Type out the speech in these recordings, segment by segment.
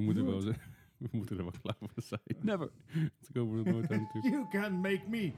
We moeten, wel, we moeten er wel klaar voor zijn. Never. Ze komen er nooit aan. You can make me.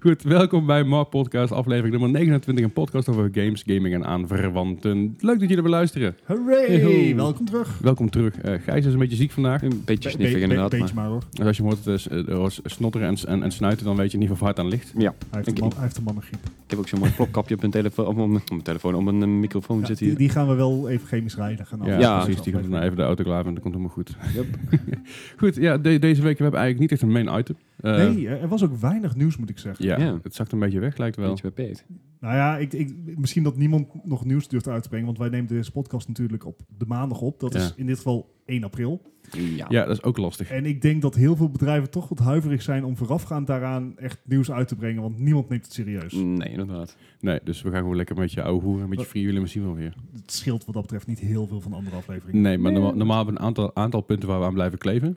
Goed, welkom bij MAR Podcast, aflevering nummer 29. Een podcast over games, gaming en aanverwanten. Leuk dat jullie er weer luisteren. Hooray! Welkom terug. Welkom terug. Eh Gijs is een beetje ziek vandaag. Een beetje Be- sniffig be- inderdaad. Beetje maar- maar hoor. Dus als je hem hoort eh, s- eh, hoort snotteren en, s- en, en snuiten, dan weet je niet of hard aan ligt. Ja, Hij heeft, een man, hij heeft een mannengriep. ik heb ook zo'n mooi plopkapje op mijn telefoon, op mijn, op mijn telefoon, op mijn eh, microfoon Ja, zit die, hier. die gaan we wel even chemisch rijden. Gaan Ja, precies. Die gaat nou even de auto klaar en dat komt helemaal goed. Yep. Goed, ja, de- deze week we hebben eigenlijk niet echt een main item. Eh, Nee, er er was ook weinig nieuws moet ik zeggen. Ja, Ja. het zakt een beetje weg, lijkt wel. Beetje beperkt. Nou ja, ik, ik, misschien dat niemand nog nieuws durft uit te brengen. Want wij nemen deze podcast natuurlijk op de maandag op. Dat Ja. is in dit geval 1 april. Ja. Ja, dat is ook lastig. En ik denk dat heel veel bedrijven toch wat huiverig zijn om voorafgaand daaraan echt nieuws uit te brengen. Want niemand neemt het serieus. Nee, inderdaad. Nee, dus we gaan gewoon lekker met je ouwe hoeren, met je freewheelen misschien wel weer. Het scheelt wat dat betreft niet heel veel van andere afleveringen. Nee, maar normaal, normaal hebben we een aantal, aantal punten waar we aan blijven kleven.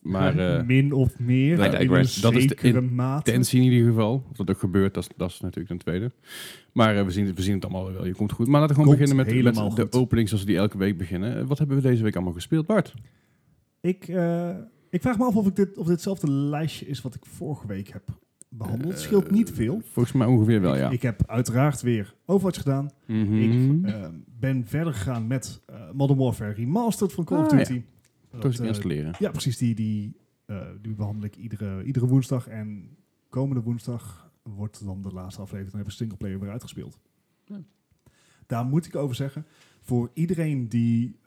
Maar eh Min of meer. In een. Dat is de mate. in ieder geval. Of dat ook gebeurt, dat is, dat is natuurlijk een tweede. Maar eh, we, zien, het- we zien het allemaal wel. Je komt goed. Maar laten we gewoon Komt beginnen met, de opening zoals we die elke week beginnen. Eh, Wat hebben we deze week allemaal gespeeld, Bart? Ik, ik vraag me af of, ik dit, of ditzelfde lijstje is wat ik vorige week heb behandeld. Het scheelt niet veel. Volgens mij ongeveer wel, ja. Ik heb uiteraard weer Overwatch gedaan. Mhm. Ik ben verder gegaan met Modern Warfare Remastered van Call of Ah, Duty. Toch eens eh, installeren. ja, precies. Die, die, eh, die behandel ik iedere, iedere woensdag. En komende woensdag wordt dan de laatste aflevering. Dan hebben we singleplayer weer uitgespeeld. Ja. Daar moet ik over zeggen. Voor iedereen die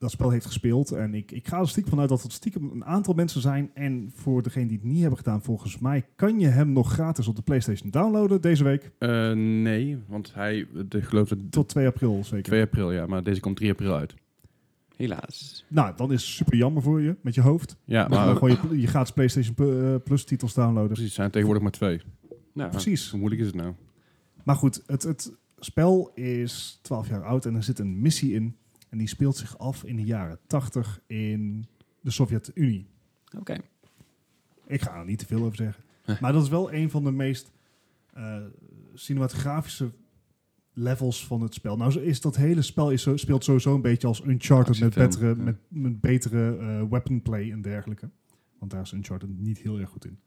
dat spel heeft gespeeld. En ik, ik ga er stiekem vanuit dat het stiekem een aantal mensen zijn. En voor degene die het niet hebben gedaan, volgens mij kan je hem nog gratis op de PlayStation downloaden deze week. Eh, nee, want hij, de, geloof ik, Tot 2 april zeker. 2 april, ja. Maar deze komt 3 april uit. Helaas. Nou, dan is het super jammer voor je met je hoofd. Ja, Maar maar gewoon je, je gratis PlayStation eh, Plus titels downloaden. precies, zijn tegenwoordig maar twee. Nou, Precies. Hoe moeilijk is het nou? Maar goed, het, het spel is 12 jaar oud en er zit een missie in. En die speelt zich af in de jaren 80 in de Sovjet-Unie. Oké. Ik ga er niet te veel over zeggen. Maar dat is wel een van de meest eh, cinematografische levels van het spel. Nou zo is dat hele spel is zo, speelt sowieso een beetje als Uncharted met betere, ja. met, met betere weapon play en dergelijke. Want daar is Uncharted niet heel erg goed in.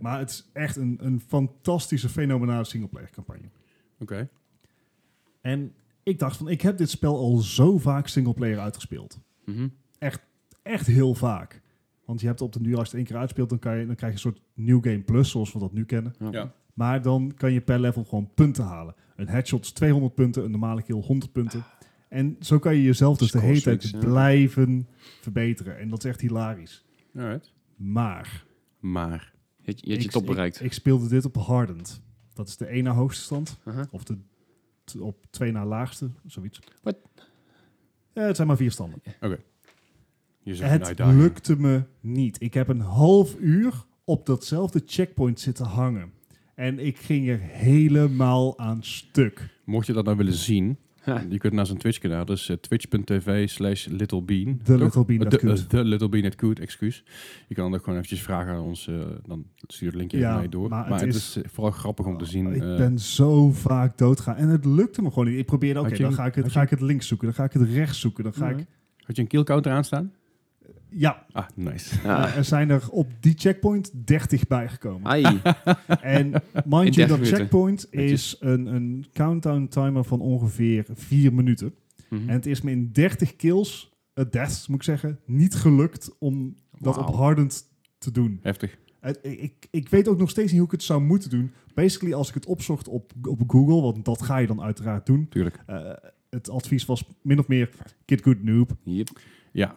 Maar het is echt een, een fantastische, fenomenale singleplayer campagne. Oké. En ik dacht van, ik heb dit spel al zo vaak singleplayer uitgespeeld. Mhm. Echt heel vaak. Want je hebt op de duur, als je het één keer uitspeelt, dan, kan je, dan krijg je een soort New Game Plus, zoals we dat nu kennen. Ja. Maar dan kan je per level gewoon punten halen. Een headshot is 200 punten, een normale kill 100 punten. En zo kan je jezelf dus de hele tijd ja. blijven verbeteren. En dat is echt hilarisch. Alright. Maar... Maar. Je, hebt- je hebt je ik- top ik- bereikt. Ik, speelde dit op Hardened. Dat is de één na hoogste stand. Of de t- op twee na laagste, zoiets. Wat? Ja, het zijn maar vier standen. Je zegt, Het lukte me niet. Ik heb een half uur op datzelfde checkpoint zitten hangen. En ik ging er helemaal aan stuk. Mocht je dat nou willen zien, je kunt naar zijn Twitch kanaal, dus uh, twitch.tv slash littlebean. The? Little Bean Eh, could. eh, The Little Bean that could, excuus. Je kan dan ook gewoon eventjes vragen aan ons, eh, dan stuur het linkje Ja, mee door. maar Maar, het het is- is, eh, vooral grappig om te zien. ik eh, ben zo vaak doodgaan. En het lukte me gewoon niet. Ik probeerde, oké, dan ga ik, het, ga ik het links zoeken. Dan ga ik het rechts zoeken. Dan ga ik... Had je een kill counter aanstaan? Ja, Ah, nice. Ja. eh, er zijn er op die checkpoint 30 bijgekomen. Ai. En In mind you, 30 dat minuten. checkpoint Netjes. is een, een countdown timer van ongeveer 4 minuten. Mhm. En het is me in 30 kills, uh, deaths moet ik zeggen, niet gelukt om dat op hardend te doen. Heftig. Ik, ik weet ook nog steeds niet hoe ik het zou moeten doen. Basically, als ik het opzocht op, op Google, want dat ga je dan uiteraard doen. Tuurlijk. eh, het advies was min of meer Kid Good Noob. Yep. Ja.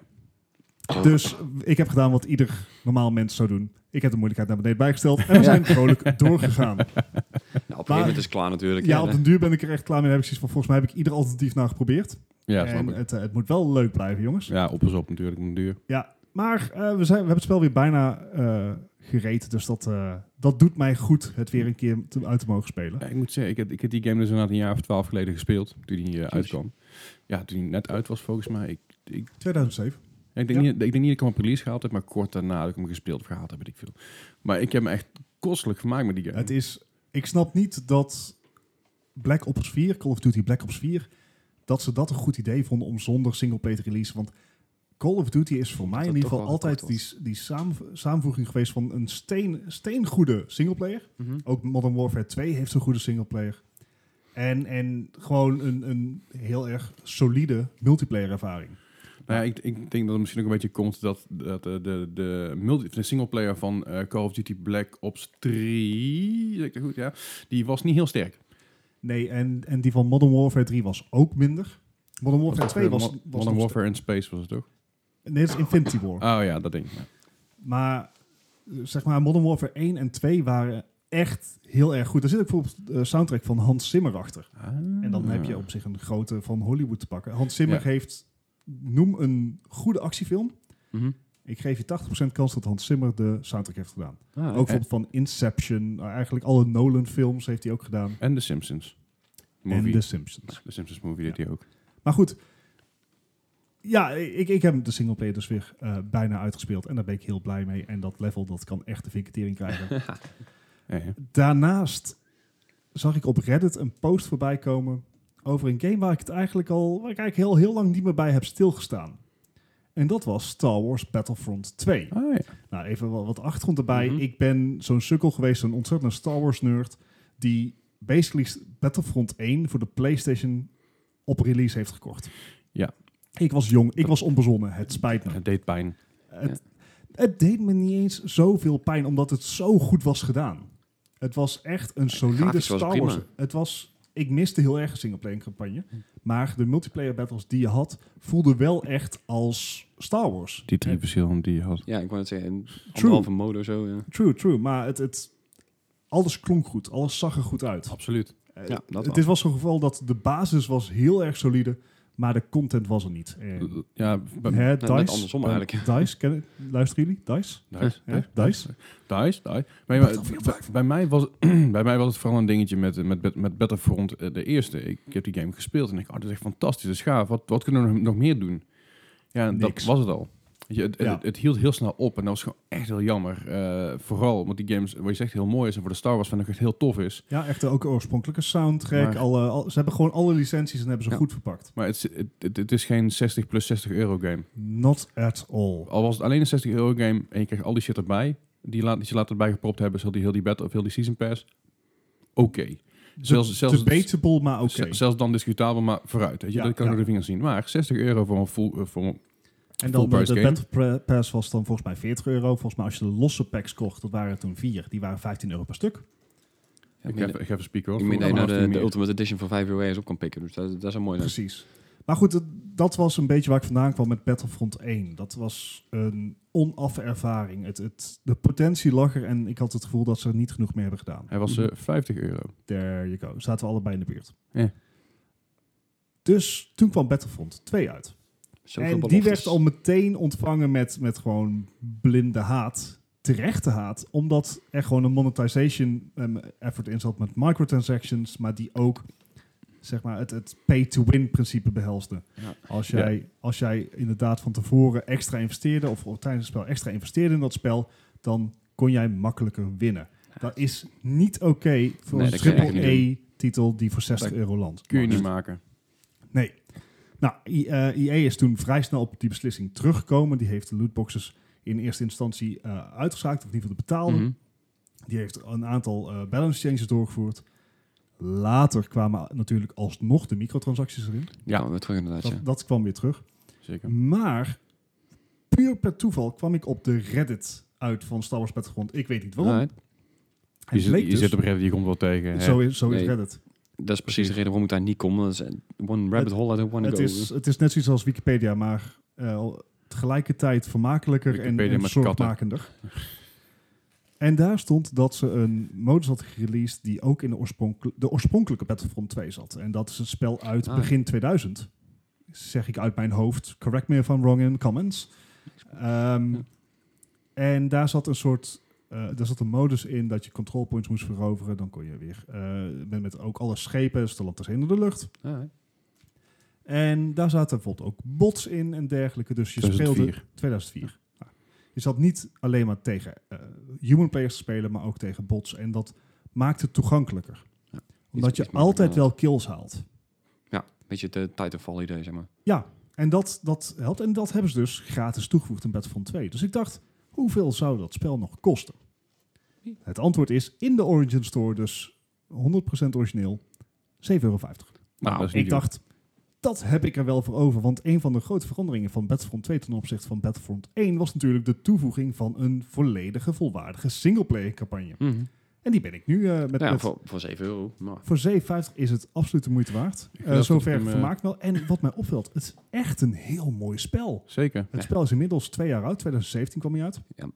Dus ik heb gedaan wat ieder normaal mens zou doen. Ik heb de moeilijkheid naar beneden bijgesteld en we zijn vrolijk doorgegaan. Nou, op een gegeven moment is het klaar natuurlijk. Ja, op den duur ben ik er echt klaar mee. Dan heb ik zoiets van, volgens mij heb ik ieder alternatief nou geprobeerd. Ja, snap en ik. het, eh, het moet wel leuk blijven, jongens. Ja, op is op natuurlijk, de duur. Ja, maar eh, we, zijn, we hebben het spel weer bijna eh gereten. Dus dat, eh, dat doet mij goed, het weer een keer te, uit te mogen spelen. Ja, ik moet zeggen, ik heb, ik heb die game dus inderdaad een jaar of twaalf geleden gespeeld, toen die uitkwam. Ja, toen die net uit was volgens mij. Ik, ik, 2007. Ja, ik, denk Ja. niet, ik denk niet dat ik hem op release gehaald heb, maar kort daarna dat ik hem gespeeld of gehaald heb, weet ik veel. Maar ik heb me echt kostelijk vermaakt met die game. Het is ik snap niet dat Black Ops 4, Call of Duty Black Ops 4, dat ze dat een goed idee vonden om zonder singleplayer te release. Want Call of Duty is voor mij in ieder geval altijd die, die samen, samenvoeging geweest van een steen, steengoede singleplayer. Mhm. Ook Modern Warfare 2 heeft een goede singleplayer. En, en gewoon een, een heel erg solide multiplayer ervaring. Nou ja, ik, ik denk dat het misschien ook een beetje komt dat, dat de, de, de, multi, de singleplayer van eh, Call of Duty Black Ops 3, zeg ik dat goed, ja, die was niet heel sterk. Nee, en, en die van Modern Warfare 3 was ook minder. Modern Warfare Was 2 dat, was, eh, was Mo- Modern Warfare in Space was het toch? Nee, dat is Infinity War. Oh ja, dat ding. Ja. Maar eh, zeg maar, Modern Warfare 1 en 2 waren echt heel erg goed. Er zit ook bijvoorbeeld de soundtrack van Hans Zimmer achter. En dan heb je op zich een grote van Hollywood te pakken. Hans Zimmer Ja. heeft, noem een goede actiefilm. Mhm. Ik geef je 80% kans dat Hans Zimmer de soundtrack heeft gedaan. Ah, Ook van Inception, nou, eigenlijk alle Nolan films heeft hij ook gedaan. En The Simpsons. En Movie. The Simpsons. De Simpsons movie deed hij ook. Maar goed, ja, ik, ik heb de singleplayer dus weer eh, bijna uitgespeeld. En daar ben ik heel blij mee. En dat level, dat kan echt de vinketering krijgen. Ja, ja. Daarnaast zag ik op Reddit een post voorbij komen over een game waar ik het eigenlijk al, waar ik eigenlijk heel, heel lang niet meer bij heb stilgestaan. En dat was Star Wars Battlefront 2. Ah, ja. Nou, even wat, wat achtergrond erbij. Mhm. Ik ben zo'n sukkel geweest, zo'n ontzettende Star Wars nerd, die basically Battlefront 1 voor de PlayStation op release heeft gekocht. Ja. Ik was jong, ik was onbezonnen, het spijt me. Het deed pijn. Het, het deed me niet eens zoveel pijn, omdat het zo goed was gedaan. Het was echt een solide Star. Wars. Het was, ik miste heel erg een singleplayer campagne. Maar de multiplayer battles die je had, voelden wel echt als Star Wars. Die drie Eh, verschillen die je had. Ja, ik wou het zeggen. Een anderhalve mode of zo. Ja, True, true. Maar het, het, alles klonk goed. Alles zag er goed uit. Absoluut. Eh, Ja, dat het wel. was zo'n geval dat de basis was heel erg solide, maar de content was er niet. En, Ja, bij- hè, net Dice, andersom eh, eigenlijk. Dice, kennen, luisteren jullie? Dice? Dice. Hè? Dice? Dice, bij, bij mij was, bij mij was het vooral een dingetje met, met, met Battlefront eh, de eerste. Ik heb die game gespeeld en ik dacht, oh, dat is echt fantastisch, dat is gaaf. Wat, wat kunnen we nog- meer doen? Ja, en dat was het al. Je, het, Ja. het, het hield heel snel op en dat was gewoon echt heel jammer. Eh, vooral omdat die games, wat je zegt, heel mooi is en voor de Star Wars vind ik echt heel tof is. Ja, echt ook oorspronkelijke soundtrack. Maar- alle, al- ze hebben gewoon alle licenties en hebben ze Ja. goed verpakt. Maar het, is- het, het, het is geen 60 plus 60 euro game. Not at all. Al was het alleen een 60 euro game en je krijgt al die shit erbij, die, laat, die ze later erbij gepropt hebben, zoals die heel die battle of heel die season pass. Oké. Zelfs, zelfs, Debatable, maar oké. Z- Zelfs dan discutabel, maar vooruit. Weet je? Ja, dat kan ik door de vingers zien. Maar 60 euro voor een full... eh, voor een- En dan full de, game. Battle Pass was dan volgens mij 40 euro. Volgens mij als je de losse packs kocht, dat waren toen vier. Die waren 15 euro per stuk. Ja, ik, even, ik even spieken hoor. ik meen dat je nou de. Ultimate Edition voor 5 euro op kan pikken. Dus dat, dat zou mooi. Precies. Maar goed, dat, dat was een beetje waar ik vandaan kwam met Battlefront 1. Dat was een onaffe ervaring. Het, het, de potentie lag er en ik had het gevoel dat ze er niet genoeg mee hebben gedaan. Hij was eh, 50 euro. There you go. Zaten we allebei in de buurt. Ja. Dus toen kwam Battlefront 2 uit. En die werd al meteen ontvangen met, met gewoon blinde haat. Terechte haat. Omdat er gewoon een monetization um, effort in zat met microtransactions. Maar die ook zeg maar, het, het pay-to-win principe behelste. Ja. Als, jij, als jij inderdaad van tevoren extra investeerde. Of, of tijdens het spel extra investeerde in dat spel. Dan kon jij makkelijker winnen. Dat is niet oké voor Nee, een triple-E-titel die voor 60 Dat euro landt. Kun je niet maken. Nee. Nou, I- eh, EA is toen vrij snel op die beslissing teruggekomen. Die heeft de lootboxes in eerste instantie eh uitgezaakt, of in ieder geval de betaalde. Mhm. Die heeft een aantal eh, balance changes doorgevoerd. Later kwamen natuurlijk alsnog de microtransacties erin. Ja, we weer terug inderdaad. Dat, Ja. dat kwam weer terug. Zeker. Maar puur per toeval kwam ik op de Reddit uit van Star Wars Battlefront. Ik weet niet waarom. Je, zit, je dus- zit op Reddit, je komt wel tegen. hè. zo is, zo is Nee. Reddit. Dat is precies de reden waarom ik daar niet kom. Dat is one rabbit hole I don't want to Het go. is, het is net zoiets als Wikipedia, maar eh, tegelijkertijd vermakelijker en, Wikipedia en katten. zorgmakender. En daar stond dat ze een modus had gereleased die ook in de, oorspronkel- de oorspronkelijke Battlefront 2 zat. En dat is een spel uit Ah. begin 2000. Zeg ik uit mijn hoofd. Correct me if I'm wrong in comments. Ehm, Ja. En daar zat een soort... eh daar zat een modus in dat je control points moest veroveren. Dan kon je weer eh, met, met ook alle schepen, Stellantis in de lucht. En daar zaten bijvoorbeeld ook bots in en dergelijke. Dus je 2004. speelde 2004. Nou, je zat niet alleen maar tegen eh, human players te spelen, maar ook tegen bots. En dat maakt het toegankelijker. Ja, Omdat iets- je altijd wel kills haalt. Ja, beetje de Titanfall idee, zeg maar. Ja, en dat, dat helpt. En dat hebben ze dus gratis toegevoegd in Battlefront 2. Dus ik dacht, hoeveel zou dat spel nog kosten? Het antwoord is in de Origin Store, dus 100% origineel, 7,50 euro. Nou, niet Ik duur. dacht, dat heb ik er wel voor over. Want een van de grote veranderingen van Battlefront 2 ten opzichte van Battlefront 1 was natuurlijk de toevoeging van een volledige, volwaardige singleplayer campagne. En die ben ik nu eh, met, ja, met voor, voor 7 euro. Maar voor 7,50 is het absoluut de moeite waard. Eh, dat zover eh, vermaakt wel. En wat mij opvalt, het is echt een heel mooi spel. Zeker. Het Ja. spel is inmiddels twee jaar oud. 2017 kwam hij uit. Ja.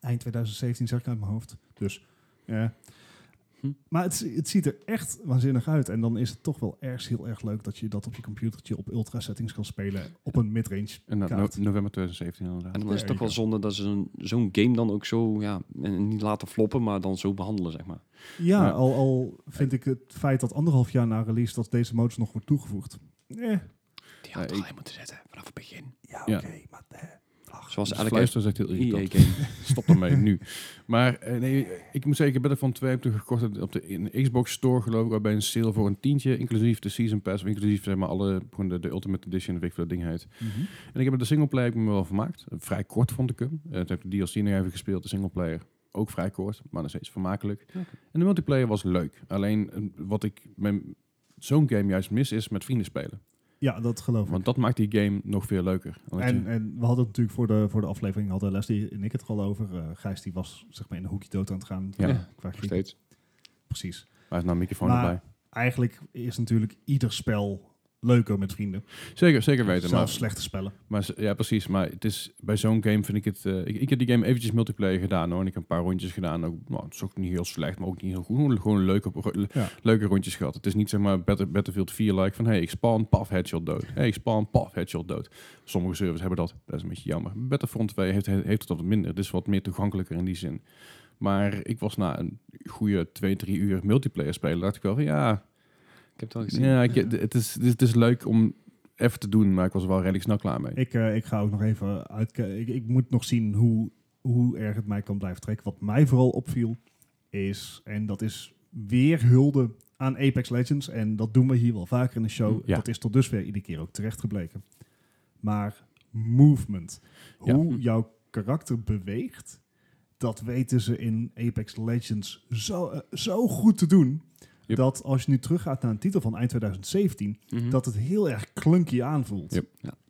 Eind 2017 zeg ik uit mijn hoofd. Dus, eh. Hm. Maar het, het ziet er echt waanzinnig uit. En dan is het toch wel ergens heel erg leuk dat je dat op je computertje op ultra settings kan spelen. Op een midrange En no- november 2017 inderdaad. En dan is het toch wel zonde dat ze zo'n- game dan ook zo, ja, en niet laten floppen, maar dan zo behandelen, zeg maar. Ja. Al, al vind ik het feit dat anderhalf jaar na release dat deze modus nog wordt toegevoegd. Eh, Die Ja, had er ik- moeten zetten, vanaf het begin. ja, Ja. oké. maar eh, Zoals Dus elke fluisteren echt heel irritant. EA-game. Stop ermee nu. Maar eh, nee, ik moet zeggen, Battlefront 2 heb ik gekocht op de in de Xbox Store geloof ik, waarbij een sale voor een tientje, inclusief de Season Pass, of inclusief zeg maar alle, gewoon de, de Ultimate Edition, weet ik veel ding heet. mhm. En ik heb de singleplayer heb ik me wel vermaakt. Eh, Vrij kort vond ik hem. Uh, toen heb ik de DLC nog even gespeeld, de singleplayer. Ook vrij kort, maar nog steeds vermakelijk. En de multiplayer was leuk. Alleen wat ik met zo'n game juist mis is met vrienden spelen. Ja, dat geloof ik. Want dat maakt die game nog veel leuker. En, je- en we hadden het natuurlijk voor de, voor de aflevering, hadden Leslie en ik het er al over. Eh Gijs die was zeg maar in een hoekje dood aan het gaan. Ja. Ja, qua Nog steeds. Precies. Waar is nou een microfoon Maar- erbij? Eigenlijk is natuurlijk ieder spel leuker met vrienden. Zeker, zeker weten. Zelfs Maar, slechte spellen. maar ja, precies. Maar het is, bij zo'n game vind ik het... eh, ik, ik heb die game eventjes multiplayer gedaan hoor. En ik heb een paar rondjes gedaan. Ook, nou, het is ook niet heel slecht, maar ook niet heel goed. Gewoon, leuke, Ja. leuke rondjes gehad. Het is niet zeg maar Battle- Battlefield 4 like van... Hey, ik spawn, paf, headshot dood. Hey, ik spawn, paf, headshot dood. Sommige servers hebben dat. Dat is een beetje jammer. Battlefront 2 heeft, heeft het wat minder. Het is wat meer toegankelijker in die zin. Maar ik was na een goede 2, 3 uur multiplayer spelen... dacht ik wel van ja... Ik heb het wel gezien. Ja, ik, het, is, het is leuk om even te doen, maar ik was er wel redelijk snel klaar mee. Ik, eh, ik ga ook nog even uitkijken. Ik, ik moet nog zien hoe, hoe erg het mij kan blijven trekken. Wat mij vooral opviel is, en dat is weer hulde aan Apex Legends. En dat doen we hier wel vaker in de show. Ja. Dat is tot dusver iedere keer ook terecht gebleken. Maar movement. Ja. Hoe jouw karakter beweegt, dat weten ze in Apex Legends zo, eh, zo goed te doen. Yep. Dat als je nu teruggaat naar een titel van eind 2017, Mhm. dat het heel erg clunky aanvoelt. Yep.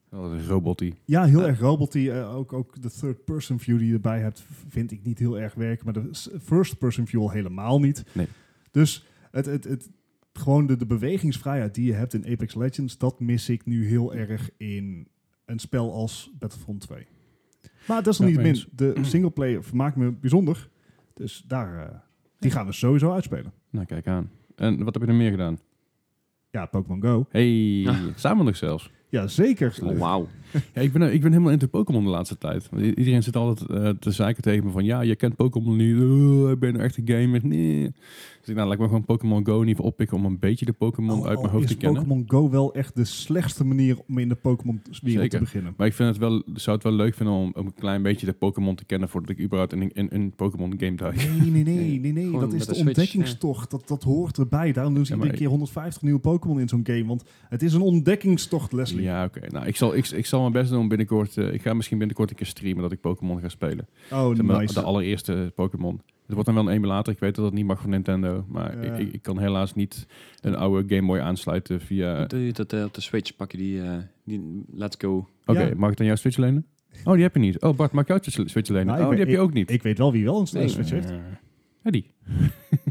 Wel een robot die. Ja, heel Ja. erg roboty. eh, ook, ook de third-person view die je erbij hebt, vind ik niet heel erg werken. Maar de first-person view al helemaal niet. Nee. Dus het, het, het, gewoon de, de bewegingsvrijheid die je hebt in Apex Legends, dat mis ik nu heel erg in een spel als Battlefront 2. Maar dat is Ja, niet min. De singleplayer vermaakt me bijzonder. Dus daar, eh, die gaan we sowieso uitspelen. Nou, kijk aan. En wat heb je er meer gedaan? Ja, Pokémon Go. Hey, samen nog zelfs. Ja, zeker. Oh, wauw. Ja, ik, ben, ik ben helemaal into Pokémon de laatste tijd. Want i- Iedereen zit altijd eh, te zeiken tegen me van... Ja, je kent Pokémon niet. Oh, ik ben een echte gamer. Nee. Dus ik nou, laat ik maar gewoon Pokémon Go geval oppikken... om een beetje de Pokémon Al- uit mijn hoofd is te kennen. Pokémon Go wel echt de slechtste manier om in de Pokémon-wereld te Zeker. beginnen. Maar ik vind het wel, zou het wel leuk vinden om, om een klein beetje de Pokémon te kennen... voordat ik überhaupt in een, in een Pokémon game duik. Nee, nee, nee, nee, nee. Dat is de ontdekkingstocht. Dat, dat hoort erbij. Daarom doen ze Ja, iedere keer 150 nieuwe Pokémon in zo'n game. Want het is een ontdekkingstocht, Leslie. Ja, oké. Nou, ik zal, ik, ik zal mijn best doen om binnenkort... eh, ik ga misschien binnenkort een keer streamen dat ik Pokémon ga spelen. Oh, Zeg maar, nice. De allereerste Pokémon. Het wordt dan wel een emulator. Ik weet dat dat niet mag van Nintendo. Maar Ja. ik, ik, kan helaas niet een oude Game Boy aansluiten via... Doe je dat eh, op de Switch, pak je die, eh, die Let's Go. Oké, Ja. mag ik dan jouw Switch lenen? Oh, die heb je niet. Oh, Bart, mag ik jouw Switch lenen? Nou, oh, die weet- heb je ook niet. Ik weet wel wie wel een Nee. Switch heeft. Eddie.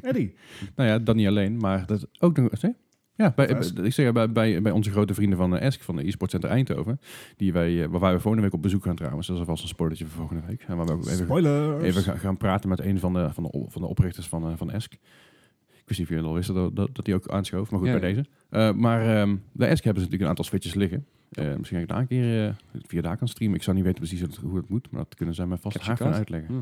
Eddie. Nou ja, dat niet alleen, maar dat ook nog... Zeg? Ja, bij, ik zeg bij, bij, bij onze grote vrienden van uh, Esk, van de e-sport center Eindhoven, die wij, eh, waar wij volgende week op bezoek gaan trouwens. Dat is alvast een spoilertje voor volgende week. En waar we ook even, even gaan, gaan praten met een van de, van de, van de oprichters van, eh, van Esk. Ik wist niet of jullie al wisten dat, dat, dat die ook aanschoof, maar goed, Ja, bij ja. deze. Eh, maar ehm bij Esk hebben ze natuurlijk een aantal switches liggen. Eh, misschien ga ik daar een keer eh, via daar kan streamen. Ik zou niet weten precies hoe het, moet, maar dat kunnen zij mij vast haar gaan uitleggen. Hm.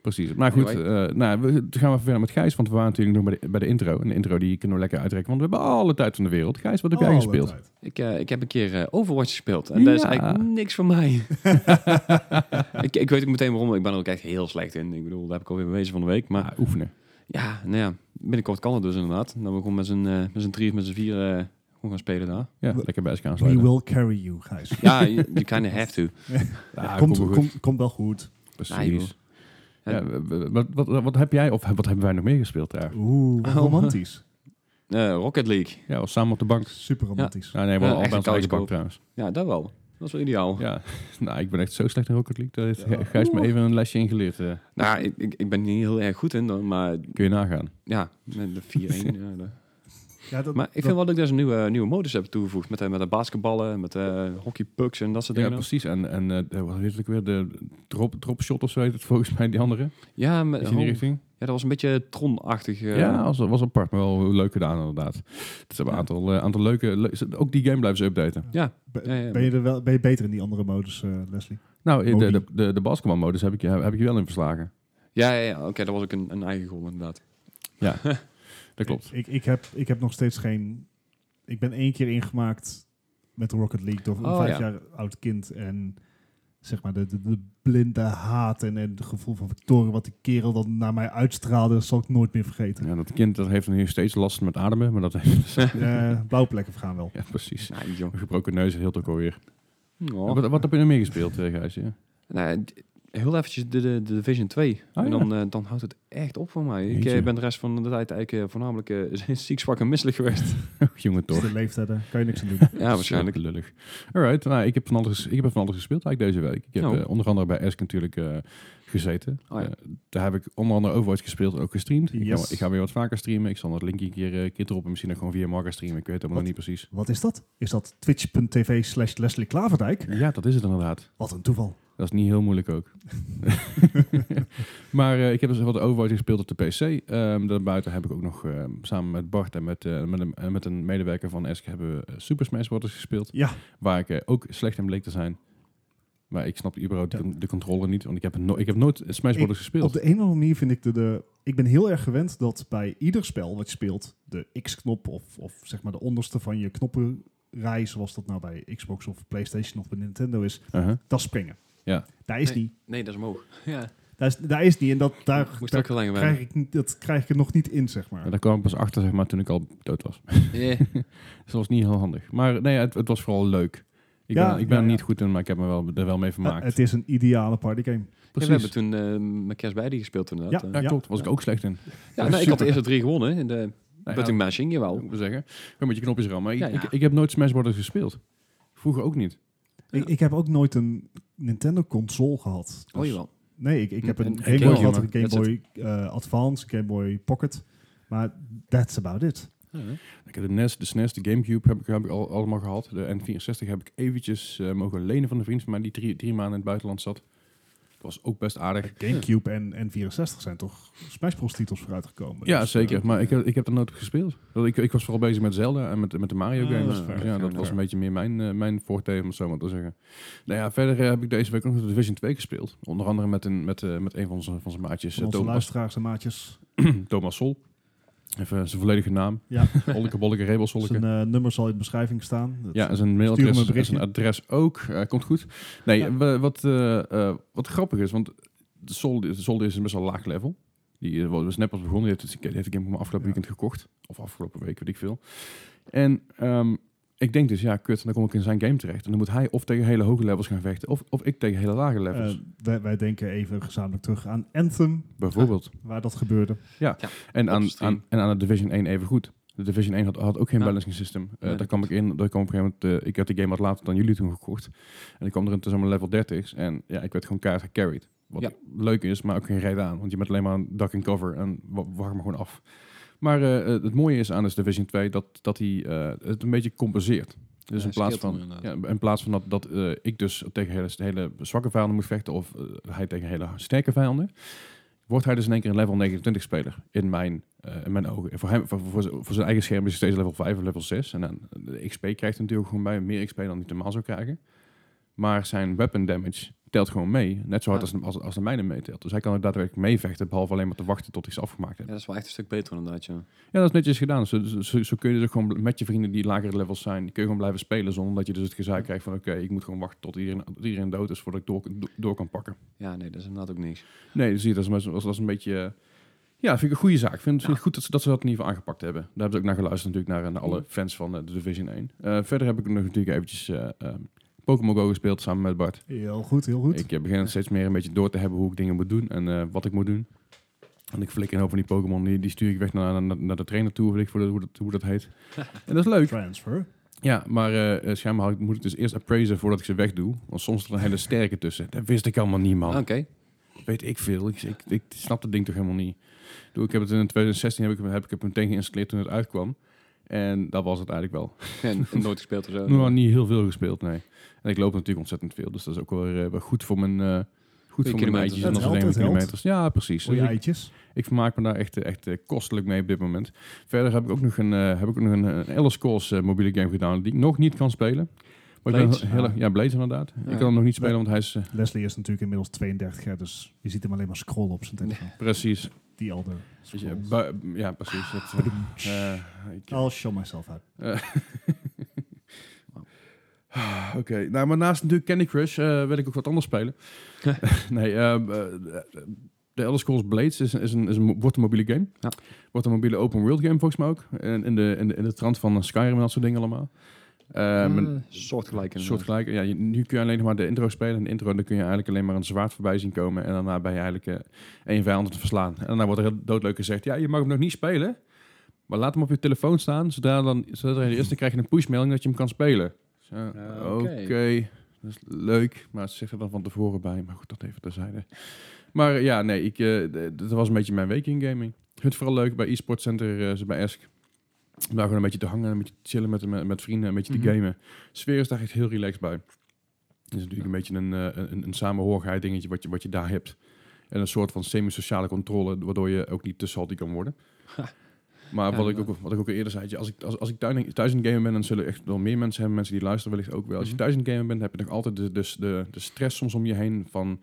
Precies. Maar goed, Anyway. eh, nou, we, dan gaan we verder met Gijs, want we waren natuurlijk nog bij de, bij de intro. En de intro die kunnen we lekker uitrekken, want we hebben alle tijd van de wereld. Gijs, wat heb jij gespeeld? Ik, eh, ik heb een keer eh, Overwatch gespeeld. En dat is eigenlijk niks voor mij. ik, ik weet ook meteen waarom. Ik ben er ook echt heel slecht in. Ik bedoel, daar heb ik alweer bewezen van de week. Maar Ah, oefenen. Ja, nou ja, binnenkort kan het dus inderdaad. Dan we gewoon met z'n eh, met drie of met z'n vier gewoon gaan spelen daar. Ja, We- lekker bij SK We will carry you, Gijs. Ja, you, you kind of have to. Ja, komt, komt wel komt, komt wel goed. Precies. Ja, wat, wat, wat heb jij, of wat hebben wij nog meer gespeeld daar? Oeh, wat Oh. romantisch. Eh, Rocket League. Ja, was samen op de bank. Super romantisch. Ja, nee, we Ja, een onze eigen bank trouwens. Ja, dat wel. Dat is wel ideaal. Ja, nou, ik ben echt zo slecht in Rocket League. Daar heeft Ja. Gijs me even een lesje in geleerd. eh. Nou, ik, ik, ik ben niet heel erg goed in, dan, maar kun je nagaan. ja, met de 4-1. ja, de- Ja, dat, Maar ik dat- vind wel dat ik daar een nieuwe, nieuwe modus heb toegevoegd. Met, de- met de basketballen, met de hockeypucks en dat soort Ja, dingen. precies. En, en eh, de- wat het ook weer? De drop, drop shot of zo heet het volgens mij, die andere. Ja, met, Is in die richting? ja, dat was een beetje Tron-achtig. eh, ja, was, was apart, maar wel leuk gedaan inderdaad. Het hebben een aantal, eh, aantal leuke... le- ook die game blijven ze updaten. ja, be- ja, ja. ben, je er wel, ben je beter in die andere modus, eh, Leslie? Nou, de, Modi. de, de, de basketbalmodus heb ik, je- heb ik je wel in verslagen. ja, ja, ja. oké, dat was ook een, een eigen goal inderdaad. Ja, dat klopt. Ik, ik, heb, ik heb nog steeds geen... Ik ben één keer ingemaakt met Rocket League door een Oh, vijf ja. jaar oud kind. En zeg maar de, de, de blinde haat en, en het gevoel van victorie wat die kerel dan naar mij uitstraalde, dat zal ik nooit meer vergeten. Ja, dat kind dat heeft nu steeds last met ademen, maar dat heeft... Eh, blauwe plekken vergaan wel. ja, precies. Gebroken neus, heel ook alweer. Oh. Wat, wat heb je er meer gespeeld, eh, Gijs? Ja? Nou, heel eventjes de, de, de Division 2. Oh, en ja. dan, eh, dan houdt het echt op voor mij. Ik Jeetje. eh, ben de rest van de tijd eigenlijk eh, voornamelijk eh, ziek, zwak en misselijk geweest. Jongen toch. de leeftijden, kan je niks aan doen. ja, waarschijnlijk. Lullig. Alright, nou, ik heb van alles, ik heb van alles gespeeld eigenlijk deze week. Ik heb Oh. eh, onder andere bij Esk natuurlijk eh, gezeten. Oh, ja. Eh, daar heb ik onder andere Overwatch gespeeld en ook gestreamd. Ik, ga, ik ga weer wat vaker streamen. Ik zal dat linkje een keer, eh, keer erop en misschien ook gewoon via Marga streamen. Ik weet het helemaal Wat? nog niet precies. Wat is dat? Is dat twitch.tv slash Leslie Klaverdijk? Ja, dat is het inderdaad. Wat een toeval. Dat is niet heel moeilijk ook. maar eh, ik heb dus wat Overwatch gespeeld op de PC. Ehm daarbuiten heb ik ook nog ehm, samen met Bart en met, eh, met, een, eh, met een medewerker van Esk hebben we Super Smash Bros. gespeeld. Ja, Waar ik ook slecht in bleek te zijn. Maar ik snap überhaupt Ja. de, de controle niet. Want ik heb, no ik heb nooit Smash Bros. gespeeld. op de een of andere manier vind ik de, de... Ik ben heel erg gewend dat bij ieder spel wat je speelt, de X-knop of, of zeg maar de onderste van je knoppenrij, zoals dat nou bij Xbox of PlayStation of bij Nintendo is, Uh-huh. dat springen. Ja. Daar is Nee. niet. Nee, dat is omhoog. Ja, Daar is, daar is niet. En dat, daar, moest daar ook heel lang krijg ik, niet- dat krijg ik er nog niet in, zeg maar. Ja, daar kwam ik pas achter zeg maar, toen ik al dood was. Yeah. dus dat was niet heel handig. Maar nee, het, het was vooral leuk. Ik Ja, ben, ik ben ja, er ja. niet goed in, maar ik heb me wel, er wel mee Eh, vermaakt. het is een ideale partygame. Ja, Precies. we hebben toen eh met Kerst bij die gespeeld toen inderdaad. Ja. Ja, Ja. klopt. Was ik ook slecht in. ja nee, ik had de eerste drie gewonnen in de Nee, button ja, mashing, jawel. moet ik zeggen. Gewoon met je knopjes rammen. Maar ik, Ja, ja. Ik, ik heb nooit Smash Bros. gespeeld. Vroeger ook niet. Ik, ik heb ook nooit een Nintendo console gehad. Oh, Dus- jawel. Nee, ik, ik heb Een- een een Game Boy gehad, een Game Boy eh, Advance, Game Boy Pocket. Maar that's about it. Ik heb de NES, de SNES, de Gamecube heb ik, heb ik al, allemaal gehad. De N64 heb ik eventjes eh, mogen lenen van een vriend van mij die drie, drie maanden in het buitenland zat. Was ook best aardig. Gamecube en N64 zijn toch Smash Bros titels vooruitgekomen. Ja, Dus, zeker. eh, Maar ik heb, ik heb er nooit gespeeld. Ik, ik was vooral bezig met Zelda en met, met de Mario Ah, games. dat is fair, Dus ja, fair, dat was fair. een beetje meer mijn, eh, mijn forte, om het zo maar te zeggen. Nou ja, verder eh, heb ik deze week nog de Division 2 gespeeld. Onder andere met een, met, met een van zijn, van zijn maatjes, van onze Thomas, luisteraars en maatjes. Thomas Sol. Even zijn volledige naam. Ja, Olleke Bolleke Rebelsolke. zijn eh, nummer zal in de beschrijving staan. Dat- Ja, zijn hem mailadres, een zijn adres ook. Eh, komt goed. Nee, Ja. wat, eh, wat grappig is, want de Sol, de Sol is een best wel laag level. Die was net pas begonnen. Die heeft, het- die heeft game me afgelopen Ja. weekend gekocht. Of afgelopen week, weet ik veel. En ehm, ik denk dus, ja, kut, dan kom ik in zijn game terecht. En dan moet hij of tegen hele hoge levels gaan vechten, of, of ik tegen hele lage levels. Eh, wij, wij denken even gezamenlijk terug aan Anthem, bijvoorbeeld. waar dat gebeurde. En aan, en aan de Division 1 even goed. De Division 1 had, had ook geen Ja. balancing system. Eh, Nee, daar kwam ik in. Daar kwam op een gegeven moment, eh, ik had die game wat later dan jullie toen gekocht. En ik kwam er tussen level 30. En ja, ik werd gewoon keihard gecarried. Wat Ja. leuk is, maar ook geen reden aan. Want je bent alleen maar een duck and cover en wa- wacht me gewoon af. Maar eh, eh, het mooie is aan de Division 2 dat, dat hij eh, het een beetje compenseert. Dus Ja, in, plaats van, ja, in plaats van dat, dat ik dus tegen hele, hele zwakke vijanden moet vechten of hij tegen hele sterke vijanden, wordt hij dus in één keer een level 29 speler in mijn, in mijn ogen. En voor, hem, voor, voor zijn eigen scherm is hij steeds level 5 of level 6. En dan de XP krijgt hij natuurlijk gewoon bij, meer XP dan hij normaal zou krijgen. Maar zijn weapon damage telt gewoon mee, net zo hard Ja. als, als, als de mijne meetelt. Dus hij kan er daadwerkelijk meevechten, behalve alleen maar te wachten tot hij ze afgemaakt Ja, dat is wel echt een stuk beter inderdaad, ja. Ja, dat is netjes gedaan. Zo, zo, zo kun je dus ook gewoon met je vrienden die lagere levels zijn, kun je gewoon blijven spelen zonder dat je dus het gezeik krijgt van oké, ik moet gewoon wachten tot iedereen, tot iedereen dood is voordat ik door, door kan pakken. Ja, nee, dat is inderdaad ook niks. Nee, zie je, dat is, dat een beetje... eh, Ja, vind ik een goede zaak. Ik vind het vind het goed dat ze, dat ze dat in ieder geval aangepakt hebben. Daar hebben ze ook naar geluisterd natuurlijk, naar, naar alle fans van eh, de Division 1. Eh, verder heb ik nog natuurlijk eventjes eh, eh, Pokémon Go gespeeld samen met Bart. Heel goed, heel goed. Ik eh, begin steeds meer een beetje door te hebben hoe ik dingen moet doen en eh, wat ik moet doen. En ik flik een hoop van die Pokémon, die, die stuur ik weg naar, naar, naar de trainer toe, weet ik veel hoe dat, hoe dat heet. en dat is leuk. Transfer. Ja, maar eh, eh, schijnbaar moet ik dus eerst appraiser voordat ik ze wegdoe. Want soms is er een hele sterke tussen. Dat wist ik allemaal niet, man. Oké. Weet ik veel. Ik, ik, ik snap het ding toch helemaal niet. Ik bedoel, Ik heb het in 2016 heb ik, heb ik het meteen geïnstalleerd toen het uitkwam. En dat was het eigenlijk wel. En nooit gespeeld of zo. Nou, niet heel veel gespeeld, nee. En ik loop natuurlijk ontzettend veel. Dus dat is ook wel, weer, eh, wel goed voor mijn, eh goed voor mijn kilometers. eitjes. En helpt. kilometers. Ja, precies. Voor je Dus ik, eitjes. ik vermaak me daar echt, eh, echt kostelijk mee op dit moment. Verder heb ik ook nog een, eh, heb ik nog een, een Elder Scrolls mobiele game gedaan die ik nog niet kan spelen. Maar ik ben heel, ja, Blades inderdaad. Ja. Ik kan hem nog niet spelen, want hij is Leslie is natuurlijk inmiddels 32 jaar, dus je ziet hem alleen maar scrollen op zijn telefoon. precies. Die elder. Scrolls. ja, precies. Het, eh, eh, ik- I'll show myself out. Ah, Oké, nou, maar naast natuurlijk Candy Crush eh wil ik ook wat anders spelen. nee, ehm, eh, de Elder Scrolls Blades is, is een, is een, wordt een mobiele game. Ja. Wordt een mobiele open world game volgens mij ook. En in de, in de, in de trant van Skyrim en dat soort dingen allemaal. Ehm, Uh, een soortgelijk. soortgelijke, ja, nu kun je alleen nog maar de intro spelen. En de intro dan kun je eigenlijk alleen maar een zwaard voorbij zien komen. En daarna ben je eigenlijk eh één vijand te verslaan. En daarna wordt er heel doodleuk gezegd, ja, je mag hem nog niet spelen. Maar laat hem op je telefoon staan. Zodra, dan, zodra je eerst, krijg je een pushmelding dat je hem kan spelen. Ah, Oké, dat is leuk. Maar ze zegt er dan van tevoren bij. Maar goed, dat even terzijde. Maar eh, ja, nee, ik, eh, dat was een beetje mijn week in gaming. Ik vind het vooral leuk bij eSports Center, eh, ze bij Esk. Om daar gewoon een beetje te hangen, een beetje te chillen met, met, met vrienden, een beetje Mhm. te gamen. De sfeer is daar echt heel relaxed bij. Het is natuurlijk een beetje een, eh, een, een samenhorigheid dingetje wat je, wat je daar hebt. En een soort van semi-sociale controle, waardoor je ook niet te salty kan worden. Maar Ja, wat, ik ook, wat ik ook al eerder zei, als ik, als, als ik thuis, thuis in het gamen ben, dan zullen echt wel meer mensen hebben. Mensen die luisteren wellicht ook wel. Als je Mhm. thuis in het gamen bent, heb je nog altijd de, dus de, de stress soms om je heen van,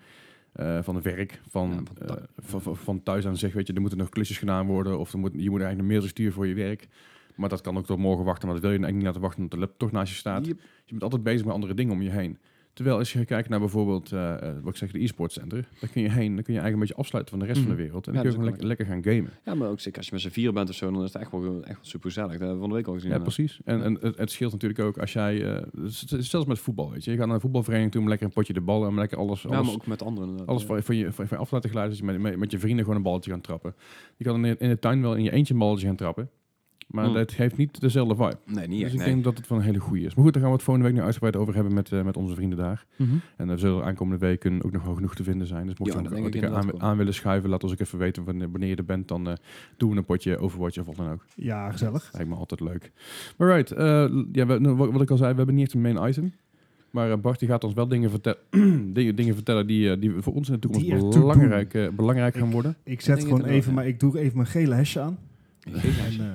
eh, van het werk. Van, Ja, van eh, van, van, van thuis aan zeg, weet je, er moeten nog klusjes gedaan worden. Of er moet, je moet eigenlijk een mailtje sturen voor je werk. Maar dat kan ook tot morgen wachten, maar dat wil je eigenlijk niet laten wachten omdat de laptop toch naast je staat. Yep. Je bent altijd bezig met andere dingen om je heen. Terwijl als je kijkt naar bijvoorbeeld, eh, eh, wat ik zeg, de e-sport center, daar kun je heen, dan kun je eigenlijk een beetje afsluiten van de rest van de Mhm. wereld. En Ja, dan kun je gewoon lekker, gaan gamen. Ja, maar ook zeker als je met z'n vier bent of zo, dan is het echt wel, echt wel super gezellig. Dat hebben we van de week al gezien. Ja, precies. En, en het, het scheelt natuurlijk ook als jij, eh, zelfs met voetbal, weet je. Je gaat naar een voetbalvereniging toe om lekker een potje de bal en lekker alles, Ja, alles, maar ook met anderen. alles Ja. van, van, je, van, van je af te laten glijden. Je met, met, met je vrienden gewoon een balletje gaan trappen. Je kan in, in de tuin wel in je eentje een balletje gaan trappen. Maar Hmm. dat heeft niet dezelfde vibe. Nee, niet dus echt, ik nee. denk dat het wel een hele goede is. Maar goed, daar gaan we het volgende week nog uitgebreid over hebben met, eh, met onze vrienden daar. Mhm. En er zullen aankomende weken ook nog wel genoeg te vinden zijn. Dus mocht Ja, je ik wat aan, aan willen schuiven, laat ons ook even weten wanneer, wanneer je er bent. Dan eh, doen we een potje Overwatch of wat dan ook. Ja, gezellig. Lijkt me altijd leuk. Maar right, eh, ja, we, nou, wat, wat ik al zei, we hebben niet echt een main item. Maar eh, Bart die gaat ons wel dingen, vertel dingen, dingen vertellen die, eh, die voor ons in de toekomst belangrijk, eh, belangrijk gaan Ik- worden. Ik zet gewoon het even, maar ik doe even mijn gele hesje aan. En, eh,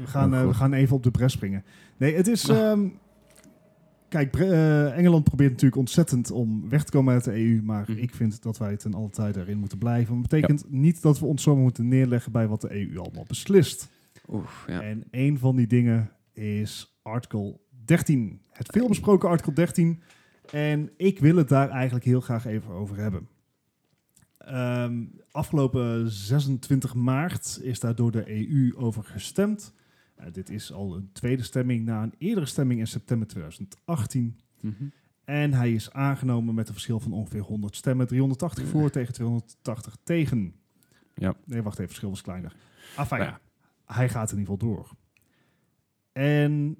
we, gaan, Oh, eh, we gaan even op de bres springen. Nee, het is... ehm, kijk, eh, Engeland probeert natuurlijk ontzettend om weg te komen uit de EU. Maar Mhm. ik vind dat wij ten alle tijde erin moeten blijven. Dat betekent niet dat we ons zomaar moeten neerleggen bij wat de EU allemaal beslist. Oef, ja. En een van die dingen is artikel 13. Het veelbesproken artikel 13. En ik wil het daar eigenlijk heel graag even over hebben. Ehm, afgelopen 26 maart is daar door de EU over gestemd. Eh, dit is al een tweede stemming na een eerdere stemming in september 2018. Mhm. En hij is aangenomen met een verschil van ongeveer 100 stemmen. 380 voor tegen 280 tegen. Ja. Nee, wacht even, het verschil was kleiner. Ja. hij gaat in ieder geval door. En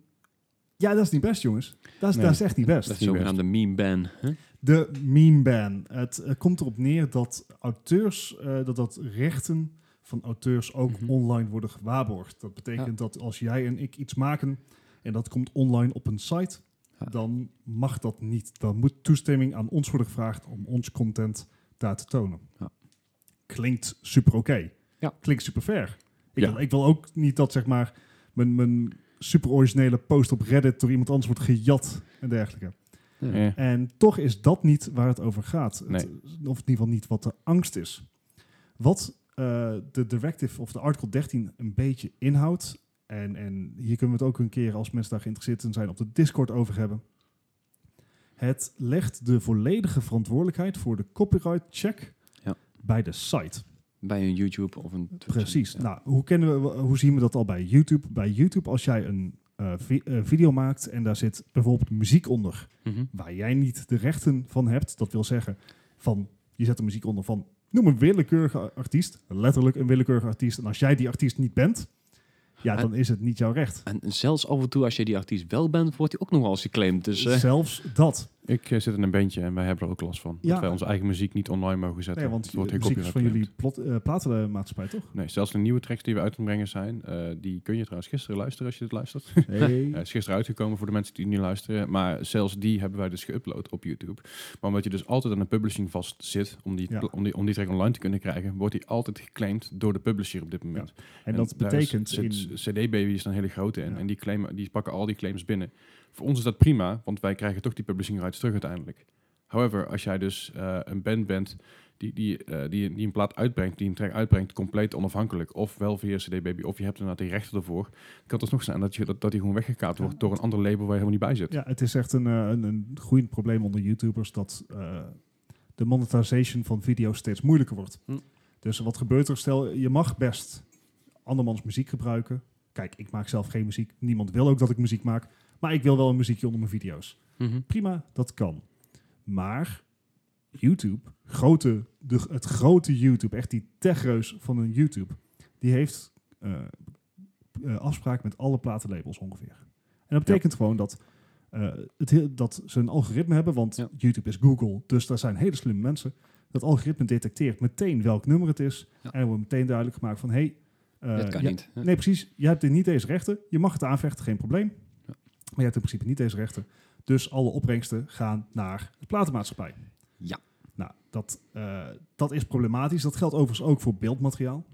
ja, dat is niet best, jongens. Dat is, Nee. dat is echt niet best. Dat is de zogenaamde meme ban. hè? De meme ban. Het eh, komt erop neer dat auteurs, eh, dat, dat rechten van auteurs ook Mhm. online worden gewaarborgd. Dat betekent dat als jij en ik iets maken en dat komt online op een site, Ja. dan mag dat niet. Dan moet toestemming aan ons worden gevraagd om ons content daar te tonen. Ja. Klinkt super oké. Ja. Klinkt super fair. Ik, Ja. wil, ik wil ook niet dat zeg maar mijn, mijn super originele post op Reddit door iemand anders wordt gejat en dergelijke. Ja. En toch is dat niet waar het over gaat. Het- of in ieder geval niet wat de angst is. Wat de directive of de artikel 13 een beetje inhoudt. En, en hier kunnen we het ook een keer als mensen daar geïnteresseerd in zijn op de Discord over hebben. Het legt de volledige verantwoordelijkheid voor de copyright check Ja. bij de site. bij een YouTube of een Twitch. Precies. Ja. Nou, hoe, kennen we, hoe zien we dat al bij YouTube? Bij YouTube, als jij een eh, vi- eh, video maakt en daar zit bijvoorbeeld muziek onder, Mhm. waar jij niet de rechten van hebt, dat wil zeggen van je zet de muziek onder van noem een willekeurige artiest, letterlijk een willekeurige artiest. En als jij die artiest niet bent, ja, En- dan is het niet jouw recht. En zelfs af en toe, als je die artiest wel bent, wordt hij ook nog wel eens geclaimd. Dus eh, Zelfs dat. Ik eh, zit in een bandje en wij hebben er ook last van. Ja. Dat wij onze eigen muziek niet online mogen zetten. Nee, want Het wordt de muziek is van jullie plot, eh, platenmaatschappij, toch? Nee, zelfs de nieuwe tracks die we uit brengen zijn, eh, die kun je trouwens gisteren luisteren als je dit luistert. Nee. Hij is gisteren uitgekomen voor de mensen die niet luisteren. Maar zelfs die hebben wij dus geüpload op YouTube. Maar omdat je dus altijd aan een publishing vast zit, om die, Ja. om die, om die track online te kunnen krijgen, wordt die altijd geclaimd door de publisher op dit moment. en dat betekent is- in... CD-Baby is een hele grote en, en die, claimen, die pakken al die claims binnen. Voor ons is dat prima, want wij krijgen toch die publishing rights terug uiteindelijk. However, als jij dus eh, een band bent die, die, eh, die, die een plaat uitbrengt, die een track uitbrengt, compleet onafhankelijk, of wel via CD-Baby, of je hebt inderdaad die rechten ervoor, kan het dus nog zijn dat, je, dat, dat die gewoon weggekaapt Ja. wordt door een ander label waar je helemaal niet bij zit. Ja, het is echt een, eh, een, een groeiend probleem onder YouTubers dat eh, de monetization van video's steeds moeilijker wordt. Hm. Dus wat gebeurt er? Stel, je mag best andermans muziek gebruiken. Kijk, ik maak zelf geen muziek. Niemand wil ook dat ik muziek maak. Maar ik wil wel een muziekje onder mijn video's. mhm. Prima, dat kan. Maar YouTube, grote, de, het grote YouTube, echt die techreus van een YouTube, die heeft eh, afspraken met alle platenlabels ongeveer. En dat betekent gewoon dat, eh, het dat ze een algoritme hebben, want Ja. YouTube is Google, dus daar zijn hele slimme mensen. Dat algoritme detecteert meteen welk nummer het is. Ja. En er wordt meteen duidelijk gemaakt van, hé, hey, dat kan niet. Nee, precies. Je hebt niet deze rechten. Je mag het aanvechten, geen probleem. Maar je hebt in principe niet deze rechten. Dus alle opbrengsten gaan naar de platenmaatschappij. Ja. Nou, dat, eh, dat is problematisch. Dat geldt overigens ook voor beeldmateriaal.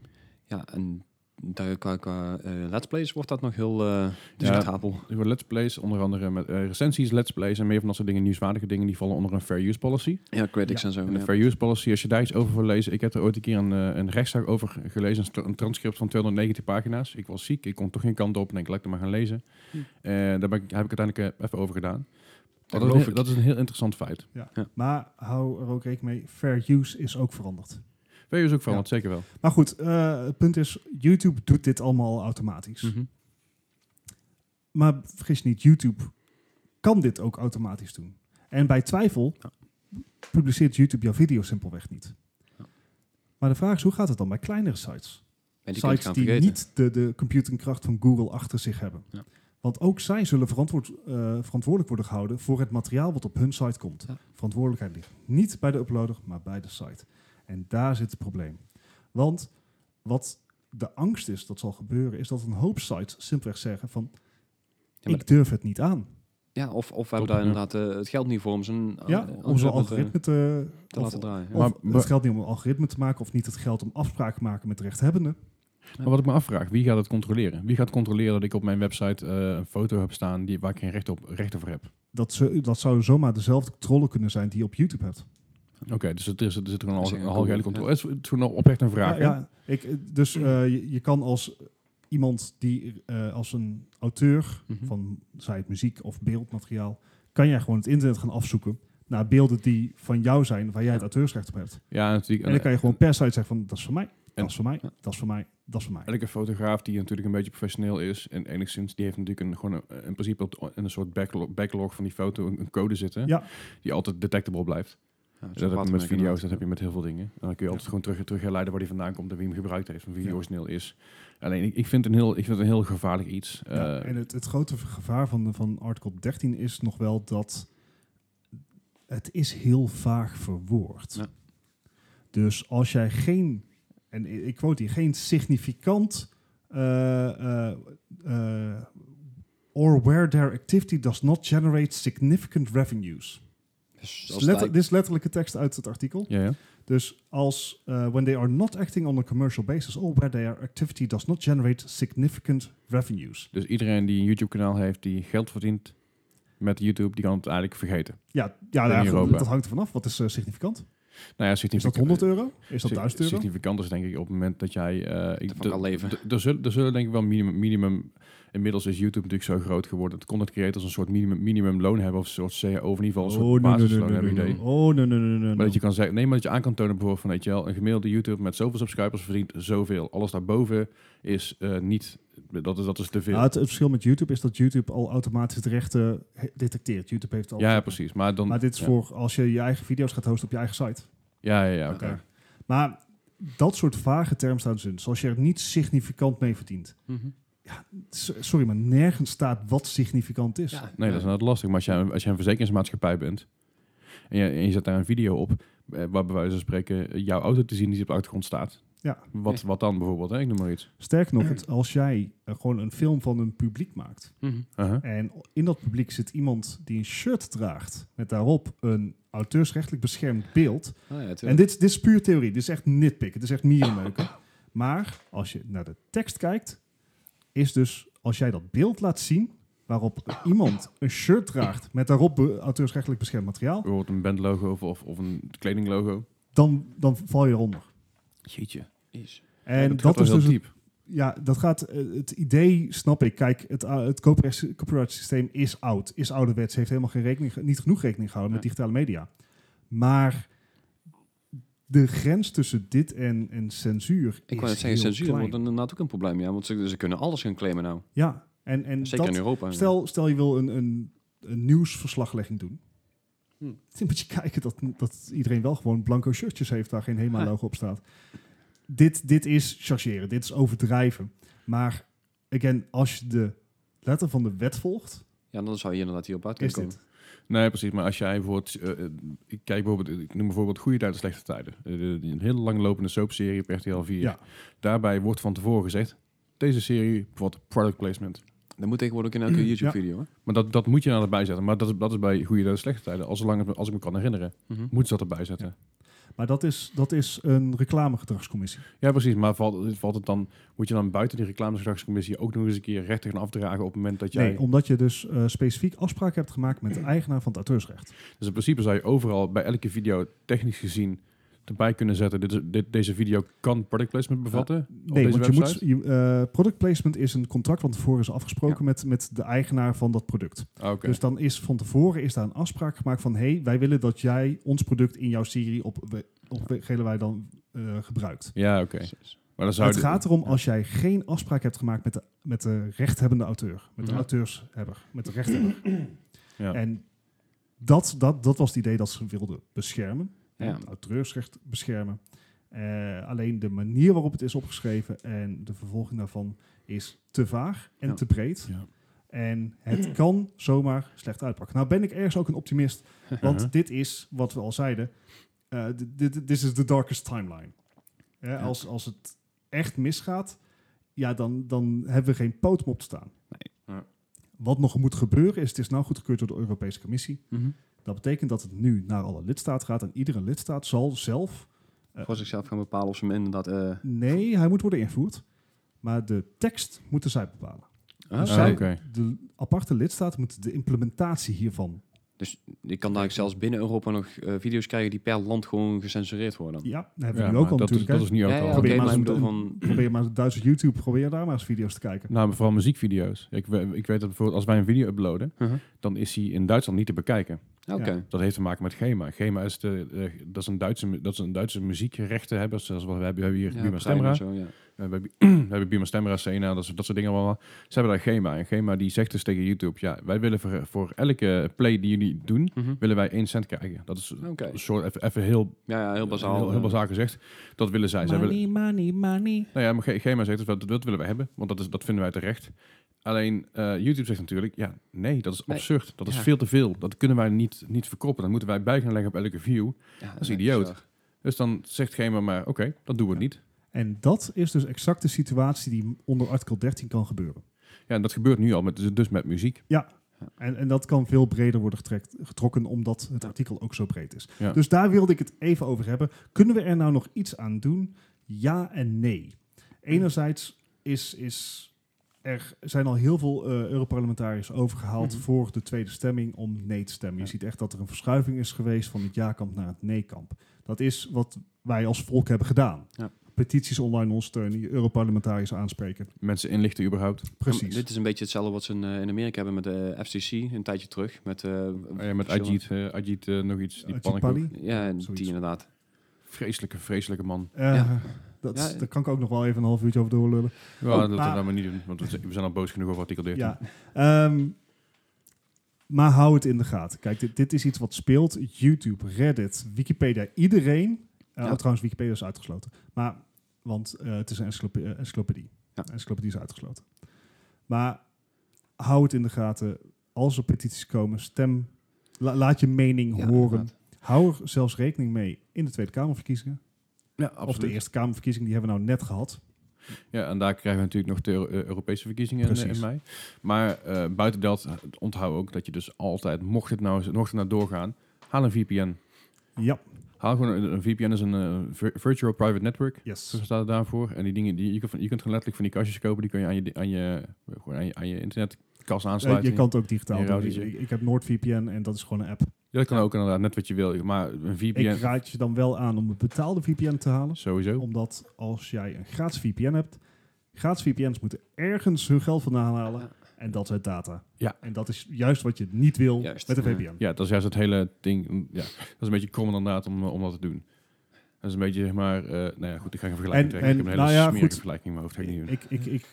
Ja, en daar qua, qua eh, let's plays wordt dat nog heel eh discutabel. Worden let's plays, onder andere met eh, recensies, let's plays en meer van dat soort dingen, nieuwswaardige dingen, die vallen onder een fair use policy. Ja, critics Ja, en zo. En de ja. fair use policy, als je daar iets over wil lezen, ik heb er ooit een keer een, een rechtszaak over gelezen, een, transcript van 290 pagina's. Ik was ziek, ik kon toch geen kant op en ik laat het maar gaan lezen. Hm. En daar ben ik, heb ik uiteindelijk even over gedaan. Dat, geloof is, een- dat is een heel interessant feit. Maar hou er ook rekening mee. Fair use is ook veranderd. Fair use ook veranderd, zeker wel. Maar goed, eh, het punt is, YouTube doet dit allemaal automatisch. Mhm. Maar vergis je niet, YouTube kan dit ook automatisch doen. En bij twijfel Ja. publiceert YouTube jouw video simpelweg niet. Ja. Maar de vraag is, hoe gaat het dan bij kleinere sites? En die je sites die vergeten. niet de, de computingkracht van Google achter zich hebben. Ja. Want ook zij zullen verantwoord, eh, verantwoordelijk worden gehouden voor het materiaal wat op hun site komt. Verantwoordelijkheid ligt niet bij de uploader, maar bij de site. En daar zit het probleem. Want wat de angst is dat zal gebeuren, is dat een hoop sites simpelweg zeggen van Ja, ik durf het niet aan. Ja, of, of we hebben daar inderdaad eh, het geld niet voor om zo'n Ja, eh, om zo'n algoritme algoritme te, te of- laten draaien. of Maar- het geld niet om een algoritme te maken, of niet het geld om afspraken te maken met de rechthebbenden. Maar wat ik me afvraag, wie gaat het controleren? Wie gaat controleren dat ik op mijn website eh, een foto heb staan die, waar ik geen recht, op, recht over heb? Dat, ze, dat zou zomaar dezelfde controle kunnen zijn die je op YouTube hebt. Oké, dus het is, er zit gewoon al een algehele controle. Het is gewoon oprecht een vraag. Ja, ik, dus eh, je, je kan als iemand die eh, als een auteur Mhm. van zij het muziek of beeldmateriaal, kan jij gewoon het internet gaan afzoeken naar beelden die van jou zijn, waar jij het auteursrecht op hebt. Ja, natuurlijk. En dan kan je gewoon per site zeggen van dat is voor mij, En- dat is voor mij, Ja. dat is voor mij, dat is voor mij. Elke fotograaf die natuurlijk een beetje professioneel is en enigszins, die heeft natuurlijk een, gewoon een, in principe een soort backlog, backlog van die foto een, een code zitten Ja. die altijd detectable blijft. Ja, dat heb je met video's, dat heb je met heel veel dingen. En dan kun je altijd gewoon terug, terug herleiden waar die vandaan komt en wie hem gebruikt heeft en wie Ja. origineel is. Alleen ik, ik, vind het een heel, ik vind het een heel gevaarlijk iets. Ja, Eh, en het, het grote gevaar van, van artikel 13 is nog wel dat het is heel vaag verwoord. Ja. Dus als jij geen, en ik quote hier, geen significant eh, eh, or where their activity does not generate significant revenues. Dus als is, letter- dit is letterlijke tekst uit het artikel. ja, ja. Dus als uh, when they are not acting on a commercial basis or where their activity does not generate significant revenues. Dus iedereen die een YouTube kanaal heeft die geld verdient met YouTube, die kan het eigenlijk vergeten. Ja, ja In Europa. goed, dat hangt er vanaf. Wat is eh, significant? Nou ja, Is dat significant- 100 euro? Is dat sig- 1000 euro? Significant is denk ik op het moment dat jij... eh, ik- kan leven. Er zullen, er zullen denk ik wel minimum, minimum... Inmiddels is YouTube natuurlijk zo groot geworden. Dat content creators een soort minimum, minimum loon hebben. Of een soort CAO. Of in ieder geval een soort Oh, basisloon hebben idee. Oh, nee, nee, nee, nee. Maar dat je kan zeggen, nee, maar dat je aan kan tonen bijvoorbeeld van, weet je wel, een gemiddelde YouTube met zoveel subscribers verdient zoveel. Alles daarboven is eh, niet, dat is, dat is te veel. Nou, het, het verschil met YouTube is dat YouTube al automatisch de rechten detecteert. YouTube heeft al. ja, precies. Maar dan, Maar dit is ja. voor als je je eigen video's gaat hosten op je eigen site. Ja, ja, ja, oké. Maar dat soort vage termen staan dus in. Zoals je er niet significant mee verdient. Mhm. S- Sorry, maar nergens staat wat significant is. Ja, Nee, dat is ja. inderdaad lastig. Maar als jij, als jij een verzekeringsmaatschappij bent en je, en je zet daar een video op, eh, waar bij wijze van spreken jouw auto te zien die op de achtergrond staat. Ja. Wat, wat dan bijvoorbeeld? Hè? Ik noem maar iets. Sterker nog, het, als jij eh, gewoon een film van een publiek maakt. Mhm. Uh-huh. En in dat publiek zit iemand die een shirt draagt. Met daarop een auteursrechtelijk beschermd beeld. Ah, ja, tuurlijk. En dit, dit is puur theorie. Dit is echt nitpick. Het is echt mierenneuken. Maar als je naar de tekst kijkt, is dus als jij dat beeld laat zien, waarop iemand een shirt draagt met daarop be- auteursrechtelijk beschermd materiaal, Bijvoorbeeld een bandlogo of, of, of een kledinglogo. dan, dan val je eronder. Jeetje. Is. En dat, dat, gaat is wel dus het, diep. ja, dat gaat eh, het idee, snap ik. Kijk, het, uh, het copyright, copyright systeem is oud, is ouderwets, heeft helemaal geen rekening, niet genoeg rekening gehouden met digitale media. Maar de grens tussen dit en, en censuur Ik wou zeggen, censuur klein. wordt inderdaad ook een probleem. Ja, want ze, ze kunnen alles gaan claimen nou. Ja, en, en Zeker dat, in Europa. Stel, stel je wil een, een, een nieuwsverslaglegging doen. Hm. Dan moet je kijken dat, dat iedereen wel gewoon blanco shirtjes heeft waar geen HEMA-logo op staat. Dit, dit is chargeren, dit is overdrijven. Maar, again, als je de letter van de wet volgt, Ja, dan zou je inderdaad hierop uit kunnen dit. Nee, precies. Maar als jij bijvoorbeeld... eh, eh, ik kijk bijvoorbeeld... Ik noem bijvoorbeeld Goede Tijden, Slechte Tijden. Eh, een hele langlopende soapserie op RTL 4. Ja. Daarbij wordt van tevoren gezegd... Deze serie bevat product placement. Dat moet tegenwoordig ook in elke YouTube-video. hè? Maar dat, dat moet je dan erbij zetten. Maar dat, is- dat is bij Goede Tijden, Slechte Tijden. Als, zolang het, als ik me kan herinneren, Mhm. moeten ze dat erbij zetten. Maar dat is, dat is een reclamegedragscommissie. Ja, precies. Maar valt, valt het dan, moet je dan buiten die reclamegedragscommissie ook nog eens een keer rechten gaan afdragen op het moment dat jij... Nee, omdat je dus eh, specifiek afspraken hebt gemaakt met de eigenaar van het auteursrecht. Dus in principe zou je overal bij elke video technisch gezien erbij kunnen zetten. Dit, is- dit, deze video kan product placement bevatten. op Nee, deze want je website. moet, je, eh, product placement is een contract van tevoren is afgesproken met, met de eigenaar van dat product. Ah, Oké. Dus dan is van tevoren is daar een afspraak gemaakt van... hey, wij willen dat jij ons product in jouw serie op, op gele wij dan eh, gebruikt. ja, oké. Maar dan zou het gaat erom als jij geen afspraak hebt gemaakt met de, met de rechthebbende auteur. Met de Mhm. auteurshebber, met de rechthebber. Ja. En dat, dat, dat was het idee dat ze wilden beschermen. Ja. Het auteursrecht beschermen. Eh, alleen de manier waarop het is opgeschreven en de vervolging daarvan is te vaag en Ja. te breed. Ja. En het kan zomaar slecht uitpakken. Nou ben ik ergens ook een optimist, want Uh-huh. dit is, wat we al zeiden, eh, dit- is the darkest timeline. Hè, als, als het echt misgaat, ja, dan, dan hebben we geen poot om op te staan. Nee. Ja. Wat nog moet gebeuren is, het is nou goedgekeurd door de Europese Commissie. Mhm. Dat betekent dat het nu naar alle lidstaten gaat en iedere lidstaat zal zelf... eh, Voor zichzelf gaan bepalen of ze hem inderdaad... eh nee, hij moet worden ingevoerd, maar de tekst moeten zij bepalen. ah, Dus Ah, zij- oké. De aparte lidstaten moeten de implementatie hiervan... Dus je kan daar zelfs binnen Europa nog eh, video's krijgen die per land gewoon gecensureerd worden. Ja, dat hebben we Ja, nu ook al dat, is, natuurlijk. dat is nu ook Ja, al. ja, Probeer maar eens een- van... Probeer maar Duitse YouTube, probeer daar maar eens video's te kijken. Nou, maar vooral muziekvideo's. Ik, ik weet dat bijvoorbeeld als wij een video uploaden, Mhm. dan is die in Duitsland niet te bekijken. Oké. Ja. Dat heeft te maken met GEMA. GEMA is, de, eh, dat is een Duitse, dat is een Duitse muziekrechtenhebber. Zoals we hebben, we hebben hier Ja, Buma Stemra. en zo, ja. We hebben, we hebben Buma Stemra, Sena, dat, soort- dat soort dingen allemaal. Ze hebben daar GEMA. En GEMA die zegt dus tegen YouTube, ja, wij willen voor, voor elke play die jullie doen, Mhm. willen wij 1 cent krijgen. Dat is Oké. een soort, even, even heel, Ja, ja, heel bazaal. heel, heel eh. bazaal gezegd. Dat willen zij. zij willen, money, money. nou ja, maar GEMA zegt dus, dat, dat willen wij hebben, want dat, is, dat vinden wij terecht. Alleen eh, YouTube zegt natuurlijk, ja, nee, dat is Nee. absurd. Dat is Ja. veel te veel. Dat kunnen wij niet, niet verkopen. Dan moeten wij bij gaan leggen op elke view. Ja, Dat is nee, idioot. bizar. Dus dan zegt GEMA maar, oké, dat doen we Ja. niet. En dat is dus exact de situatie die onder artikel 13 kan gebeuren. Ja, en dat gebeurt nu al, met, dus met muziek. En, en dat kan veel breder worden getrekt, getrokken omdat het artikel ook zo breed is. Ja. Dus daar wilde ik het even over hebben. Kunnen we er nou nog iets aan doen? Ja en nee. Enerzijds is, is er zijn al heel veel eh, Europarlementariërs overgehaald Mhm. voor de tweede stemming om nee te stemmen. Je Ja. ziet echt dat er een verschuiving is geweest van het ja-kamp naar het nee-kamp. Dat is wat wij als volk hebben gedaan. Ja. Petities online ondersteunen, je Europarlementariërs aanspreken. Mensen inlichten überhaupt. Precies. Dit is een beetje hetzelfde wat ze in, eh, in Amerika hebben met de FCC een tijdje terug. Met, eh, Oh ja, met Ajit, eh, Ajit eh, nog iets. Die. Pali. Ja, Zoiets. die inderdaad. Vreselijke, vreselijke man. Eh, Ja. dat, Ja, daar kan ik ook nog wel even een half uurtje over doorlullen. Ja, Oh, dat maar- laten we niet doen, want we zijn- al boos genoeg over artikel 13. Ja. Ehm, maar hou het in de gaten. Kijk, dit, dit is iets wat speelt. YouTube, Reddit, Wikipedia, iedereen. eh, Ja. oh, trouwens, Wikipedia is uitgesloten. Maar, want eh, het is een encyclope- eh, encyclopedie. Ja. Encyclopedie is uitgesloten. Maar hou het in de gaten. Als er petities komen, stem. la- laat je mening Ja, horen. inderdaad. Hou er zelfs rekening mee in de Tweede Kamerverkiezingen. Ja, Of de absoluut. Eerste Kamerverkiezingen, die hebben we nou net gehad. Ja, en daar krijgen we natuurlijk nog de eh, Europese verkiezingen in, mei. Maar buiten dat, onthoud ook dat je dus altijd, mocht het nou, mocht het nou doorgaan, haal een VPN. Ja, Haal gewoon een, een VPN is een eh, vir- virtual private network. yes. Staat het daarvoor. En die dingen, die, je, kunt, je kunt gewoon letterlijk van die kastjes kopen, die kun je aan je, aan je, gewoon aan je, aan je internetkast aansluiten. je kan het ook digitaal doen. Ik, heb NordVPN en dat is gewoon een app. Ja, dat kan ook inderdaad, net wat je wil. Maar een VPN, Ik raad je dan wel aan om een betaalde VPN te halen. sowieso. Omdat als jij een gratis VPN hebt, gratis VPN's moeten ergens hun geld vandaan halen. Ja. En dat is het data. Ja. En dat is juist wat je niet wil Juist, met een. VPN. Ja, dat is juist het hele ding. Ja, dat is een beetje krom inderdaad om, om dat te doen. Dat is een beetje, zeg maar, eh nou ja, goed, ik ga geen vergelijking En- trekken. ik heb en, een hele nou ja, smerige goed. vergelijking in mijn hoofd. Ik niet doen. Ik, ik, ik,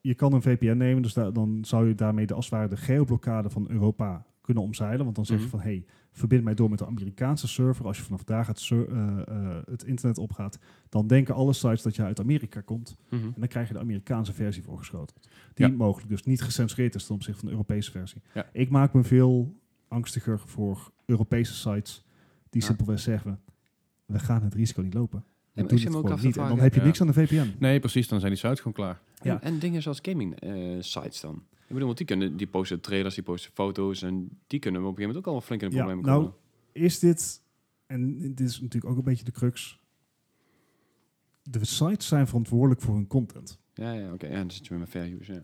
je kan een VPN nemen, dus da- dan zou je daarmee de, als het ware de geoblokkade van Europa kunnen omzeilen. Want dan zeg je Mhm. van, hey, verbind mij door met de Amerikaanse server. Als je vanaf daar gaat eh, eh, het internet opgaat, dan denken alle sites dat je uit Amerika komt. Mhm. En dan krijg je de Amerikaanse versie voorgeschoteld. Die Ja. mogelijk dus niet gecensureerd is ten opzichte van de Europese versie. Ja. Ik maak me veel angstiger voor Europese sites die Ja. simpelweg zeggen... we gaan het risico niet lopen. En dan vragen- heb je Ja. niks aan de VPN. Nee, precies, dan zijn die sites gewoon klaar. Ja. En, en dingen zoals gaming eh, sites dan. Ik bedoel, want die, kunnen, die posten trailers, die posten foto's en die kunnen op een gegeven moment ook al flink in de problemen nou, komen. Is dit... En dit is natuurlijk ook een beetje de crux... De sites zijn verantwoordelijk voor hun content. Ja, ja oké. Ja, dan zit je met mijn fair use. Ja.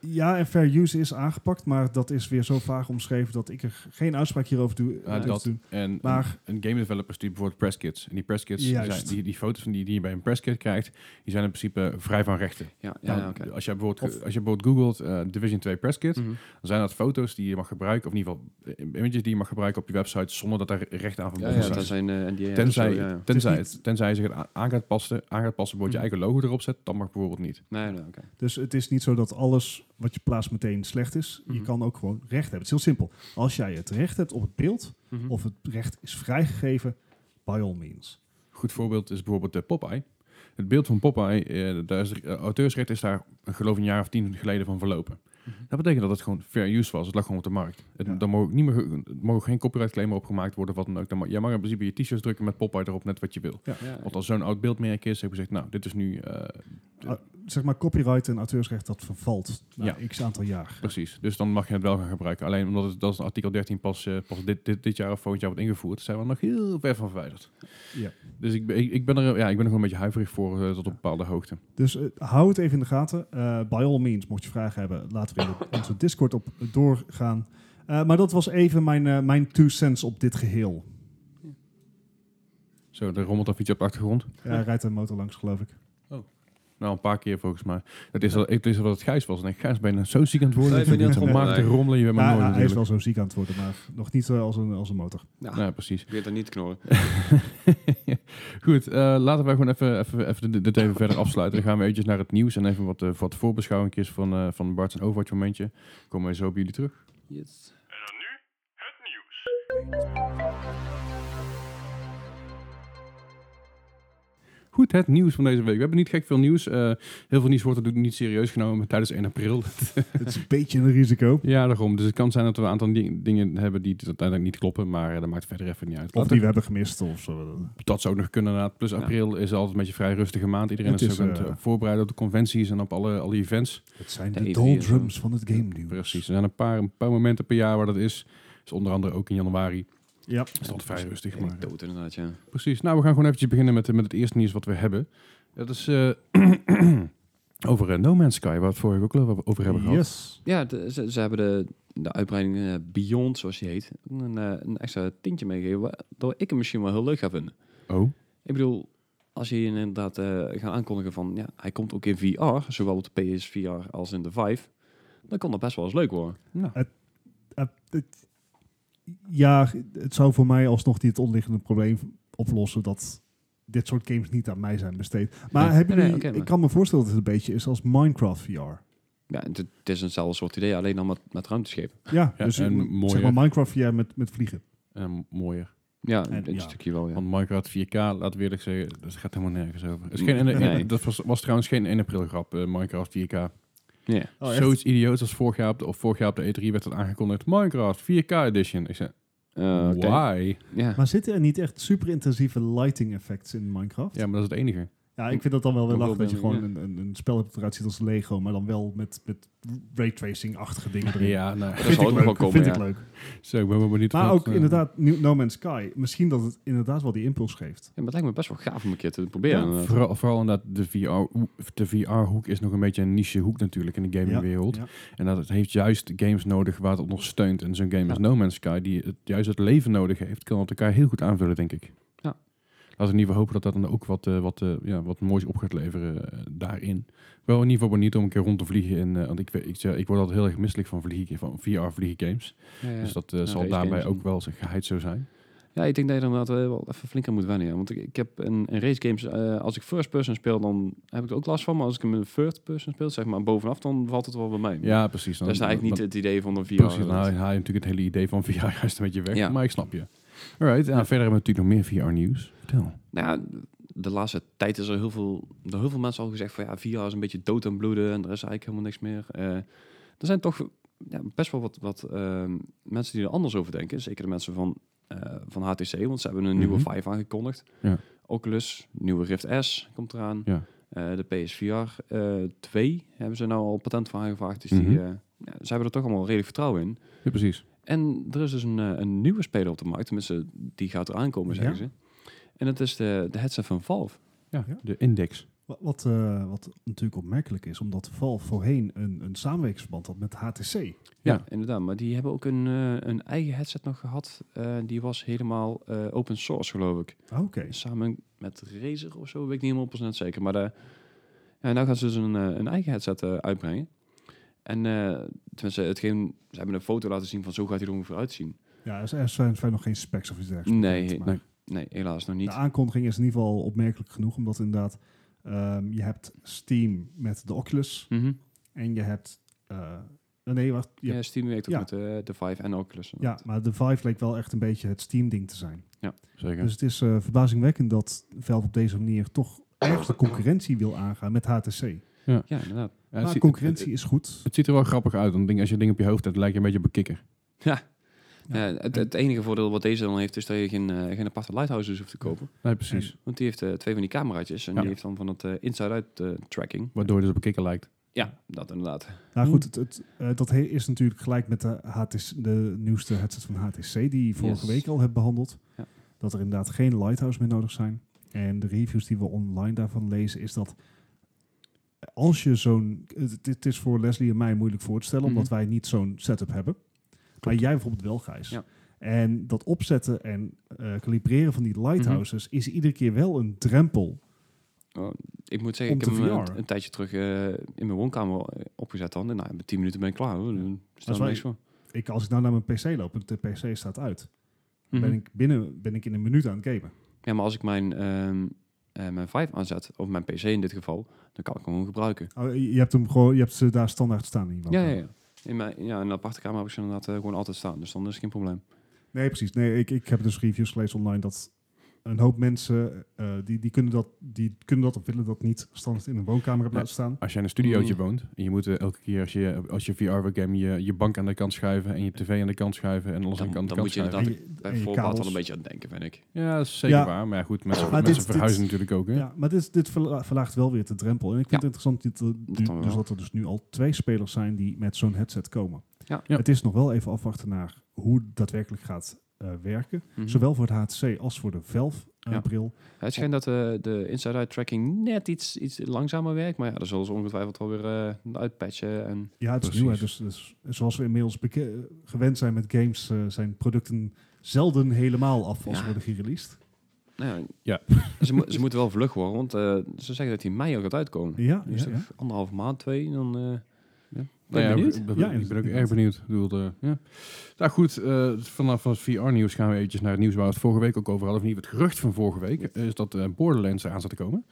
Ja, en fair use is aangepakt, maar dat is weer zo vaag omschreven dat ik er geen uitspraak hierover doe. Ja, durf dat. te doen. En Maar- een, een game developer stuurt bijvoorbeeld presskits. En die presskits, die, zijn, die, die foto's van die, die je bij een presskit krijgt, die zijn in principe vrij van rechten. Ja, ja, Nou, ja, oké. Als je bijvoorbeeld, Of- als je bijvoorbeeld googelt eh, Division 2 presskit, Mhm. dan zijn dat foto's die je mag gebruiken, of in ieder geval eh, images die je mag gebruiken op je website, zonder dat daar recht aan Ja, verbonden ja, zijn. dat zijn eh NDA. Tenzij, Zo, ja, ja. tenzij, Het tenzij je zich het aan gaat passen, aan gaat passen, wordt je Mhm. eigen logo erop zet, dan mag bijvoorbeeld niet. Nee, nee, oké. Dus het is niet zo dat alles wat je plaatst meteen slecht is. Je Mhm. kan ook gewoon recht hebben. Het is heel simpel. Als jij het recht hebt op het beeld, Mhm. of het recht is vrijgegeven, by all means. Goed voorbeeld is bijvoorbeeld de Popeye. Het beeld van Popeye, eh, daar is, eh, auteursrecht is daar, ik geloof een jaar of tien geleden van verlopen. Mhm. Dat betekent dat het gewoon fair use was. Het lag gewoon op de markt. Het, Ja. Dan mogen niet meer, ge- er mogen geen copyright claim meer opgemaakt worden. Wat dan ook. Dan mag, jij mag in principe je t-shirts drukken met Popeye erop, net wat je wil. Ja, Want als zo'n oud beeldmerk is, hebben we gezegd, nou, dit is nu eh, Ah, zeg maar copyright en auteursrecht, dat vervalt na Ja. x aantal jaar. precies. Dus dan mag je het wel gaan gebruiken. Alleen omdat het, dat is artikel 13 pas, eh, pas dit, dit, dit jaar of volgend jaar wordt ingevoerd, zijn we nog heel ver van verwijderd. Ja. Dus ik, ben- ik, ik ben er, ja, ik ben er gewoon een beetje huiverig voor eh, tot op een bepaalde hoogte. Dus eh, hou het even in de gaten. By all means, mocht je vragen hebben, laten we in onze Discord op doorgaan. Maar dat was even mijn, mijn two cents op dit geheel. Zo, er rommelt of iets op de achtergrond. Ja, rijdt een motor langs, geloof ik. Nou, een paar keer volgens mij. Het is, al, het is al wat het Gijs was. En ik Gijs, ben je nou zo ziek aan het worden? Nee, Nee, ik ben niet aan het maakt te rommelen. Je bent maar Ja, nooit hij is wel zo ziek aan het worden, maar nog niet eh, als, een, als een motor. Ja, Ja, precies. ik weet dat niet knorren. Goed, eh, laten we gewoon even, even, even dit- dit even verder afsluiten. Dan gaan we eventjes naar het nieuws en even wat, eh, wat voorbeschouwing van, eh van Bart zijn Overwatch momentje. Komen we zo bij jullie terug. Yes. Goed, het nieuws van deze week. We hebben niet gek veel nieuws. Eh, heel veel nieuws wordt natuurlijk niet serieus genomen tijdens 1 april. Het is een beetje een risico. ja, daarom. Dus het kan zijn dat we een aantal ding- dingen hebben die uiteindelijk niet kloppen. Maar eh, dat maakt verder even niet uit. Of die we- hebben gemist of zo. Dat zou ook nog kunnen inderdaad. Plus Ja. april is altijd een beetje een vrij rustige maand. Iedereen Het is, is, ook aan het eh, voorbereiden op de conventies en op alle, alle events. Het zijn De de E3 doldrums van het game nieuws. Precies. Er zijn een paar, een paar momenten per jaar waar dat is. Dus onder andere ook in januari. Ja. is het altijd vrij rustig. Maar, dood inderdaad, ja. precies. Nou, we gaan gewoon eventjes beginnen met, met het eerste nieuws wat we hebben. Dat is... eh, Over eh, No Man's Sky, waar we het vorige ook al over hebben gehad. Yes. Ja, de- ze, ze hebben de, de uitbreiding eh, Beyond, zoals die heet, een, eh, een extra tintje meegegeven, waardoor ik hem misschien wel heel leuk ga vinden. Oh, Ik bedoel, als je inderdaad eh gaat aankondigen van, ja, hij komt ook in VR, zowel op de PSVR als in de Vive, dan kan dat best wel eens leuk worden. nou. Eh, het- ja, het zou voor mij alsnog niet het onderliggende probleem oplossen dat dit soort games niet aan mij zijn besteed. Maar Nee. hebben Nee, nee, jullie, oké, maar- ik kan me voorstellen dat het een beetje is als Minecraft VR. Ja, het, is eenzelfde soort idee, alleen dan met, met ruimteschepen. Ja, Ja, dus en m- zeg maar Minecraft VR met, met vliegen. En mooier. Ja, En- een ja. stukje wel, ja. Want Minecraft 4K, laat we eerlijk zeggen, dat gaat helemaal nergens over. Het is geen, Nee. Dat was, was trouwens geen 1 april grap, eh, Minecraft 4K. Ja. Oh? Zoiets idioots als vorig jaar, op de, of vorig jaar op de E3 werd het aangekondigd. Minecraft 4K edition. Ik zei, Eh, oké. why? Ja. Maar zitten er niet echt super intensieve lighting effects in Minecraft? Ja, maar dat is het enige. Ja, ik vind dat dan wel weer lachen dat je gewoon een, een, een spel hebt dat eruit ziet als Lego, maar dan wel met, met raytracing-achtige dingen erin. Ja, nou, Dat vind zal ik ook nog wel leuk. komen, vind ja. ik leuk. zo, ik ben wel benieuwd. Maar wat, ook eh, inderdaad New- No Man's Sky. Misschien dat het inderdaad wel die impuls geeft. Ja, maar het lijkt me best wel gaaf om een keer te proberen. Ja, vooral, vooral omdat de VR, de VR-hoek is nog een beetje een niche hoek natuurlijk in de gamingwereld. Ja. En dat het heeft juist games nodig waar het op nog steunt. En zo'n game Ja. als No Man's Sky, die het, juist het leven nodig heeft, kan het elkaar heel goed aanvullen, denk ik. Laten we in ieder geval hopen dat dat dan ook wat, eh, wat, eh, ja, wat moois op gaat leveren eh, daarin. Wel in ieder geval benieuwd om een keer rond te vliegen. In, want ik, ik, zeg- ik word altijd heel erg misselijk van, vliegen, van VR-vlieggames. Ja, ja. Dus dat zal daarbij games ook wel zijn geheid zo zijn. Ja, ik denk dat je er inderdaad wel even flink aan moet wennen. Ja. Want ik, ik heb een, een race games, als ik first person speel, dan heb ik er ook last van. Maar als ik hem in third person speel, zeg maar bovenaf, dan valt het wel bij mij. Ja, precies. Dan, dat is eigenlijk dan- niet het idee van een VR. Precies, dan haal je, haal je natuurlijk het hele idee van VR juist een beetje weg. Ja. Maar ik snap je. Alright, ja, verder hebben we natuurlijk nog meer VR-nieuws. Vertel. Nou ja, de laatste tijd is er heel veel, door heel veel mensen al gezegd van ja, VR is een beetje dood en bloeden en er is eigenlijk helemaal niks meer. Eh, er zijn toch ja, best wel wat, wat ehm, mensen die er anders over denken. Zeker de mensen van, eh, van HTC, want ze hebben een nieuwe Mhm. Vive aangekondigd. Ja. Oculus, nieuwe Rift S komt eraan. Ja. Eh, de PSVR eh 2 hebben ze nou al patent voor aangevraagd. Dus die, Mhm. ja, ze hebben er toch allemaal redelijk vertrouwen in. Ja, precies. En er is dus een, eh, een nieuwe speler op de markt. Tenminste, die gaat eraan komen, zeggen Ja. ze. En dat is de, de headset van Valve. Ja, Ja. de index. Wat, wat, eh, wat natuurlijk opmerkelijk is, omdat Valve voorheen een, een samenwerkingsverband had met HTC. Ja, Ja. inderdaad. Maar die hebben ook een, eh, een eigen headset nog gehad. Eh, die was helemaal eh, open source, geloof ik. Oké. Samen met Razer of zo, weet ik niet helemaal procent zeker. Maar de, ja, nou gaan ze dus een, een eigen headset uitbrengen. En eh tenminste, hetgeen, ze hebben een foto laten zien van zo gaat hij er ongeveer uitzien. Ja, er zijn, nog geen specs of iets dergelijks. Nee, nee. Nee, helaas nog niet. De aankondiging is in ieder geval opmerkelijk genoeg, omdat inderdaad ehm, je hebt Steam met de Oculus Mhm. en je hebt... eh, nee, wacht. Je Ja, hebt- Steam werkt ook Ja. met eh, de Vive en Oculus. ja, maar de Vive leek wel echt een beetje het Steam-ding te zijn. Zeker. Dus het is verbazingwekkend dat Valve op deze manier toch ergens de concurrentie wil aangaan met HTC. Ja, inderdaad. Ja, het maar ziet- concurrentie Het, is goed. het ziet er wel grappig uit. Want ding, als je ding op je hoofd hebt, lijkt je een beetje op een kikker. Ja. Ja. Ja, het, het enige voordeel wat deze dan heeft, is dat je geen, eh, geen aparte lighthouses hoeft te kopen. Nee, precies. Want die heeft eh, twee van die cameraatjes en Ja. die heeft dan van het eh, inside-out tracking. Waardoor je dus op een kikker lijkt. Ja, dat inderdaad. Nou goed, het, het, eh, dat is natuurlijk gelijk met de, HTC, de nieuwste headset van HTC, die vorige Yes. week al hebben behandeld. Ja. Dat er inderdaad geen lighthouse meer nodig zijn. En de reviews die we online daarvan lezen, is dat als je zo'n... Het, is voor Leslie en mij moeilijk voor te stellen, Mhm. omdat wij niet zo'n setup hebben. Maar jij bijvoorbeeld wel, Gijs. Ja. En dat opzetten en eh kalibreren van die lighthouses Mhm. is iedere keer wel een drempel. Oh, ik moet zeggen, ik heb hem een, tijdje terug eh, in mijn woonkamer eh, opgezet dan. En nou, met 10 minuten ben ik klaar. Hoor. Dan is staat er niks voor. Ik, als ik nou naar mijn PC loop en de PC staat uit, Mhm. ben, ik binnen, ben ik in een minuut aan het gamen. Ja, maar als ik mijn, eh, mijn aanzet, of mijn PC in dit geval, dan kan ik hem gewoon gebruiken. Oh, je hebt hem gewoon, je hebt ze daar standaard staan in Ja, ja, ja. In, mijn, ja, in de aparte kamer heb ik ze inderdaad eh, gewoon altijd staan. Dus dan is het geen probleem. Nee, precies. Nee, ik, ik heb dus reviews gelezen online dat een hoop mensen eh, die, die, kunnen dat, die kunnen dat of willen dat niet standaard in een woonkamer hebben laten staan. Als jij in een studiootje Mm. woont en je moet eh, elke keer als je, als je VR wil gamen, je, je bank aan de kant schuiven en je tv aan de kant schuiven en alles Dan- aan de kant dan moet je inderdaad je- Bij en je voorbaat kabels. al een beetje aan denken, vind ik. Ja, dat is zeker Ja. waar. Maar ja, goed, mensen, Maar mensen dit- verhuizen dit- natuurlijk ook. Hè? Ja, maar dit, dit verla- verlaagt wel weer de drempel. En ik vind Ja. het interessant dat, er- dus dat er dus nu al twee spelers zijn die met zo'n headset komen. Ja. Ja. Het is nog wel even afwachten naar hoe het daadwerkelijk gaat eh, werken. Mhm. Zowel voor de HTC als voor de Ja. bril. Het schijnt dat eh, de inside-out tracking net iets, iets langzamer werkt. Maar ja, daar zullen ze ongetwijfeld wel weer eh uitpatchen. En Ja, het is Precies. nieuw. Hè? Dus, dus zoals we inmiddels gewend zijn met games, zijn producten zelden helemaal af als Ja. worden gereleased. nou ja, Ja. ze, mo- ze moeten wel vlug worden. Want eh, ze zeggen dat hij in mei al gaat uitkomen. Ja, Dus ja, ja. anderhalf maand, twee. Dan, eh ja. Nou ja, benieuwd? Ik ben, Ja, ik ben ook erg benieuwd. Bedoel, eh, ja. Nou goed, eh, vanaf het VR-nieuws gaan we eventjes naar het nieuws waar we het vorige week ook over hadden. Of niet, het gerucht van vorige week is dat eh, Borderlands aan zat te komen.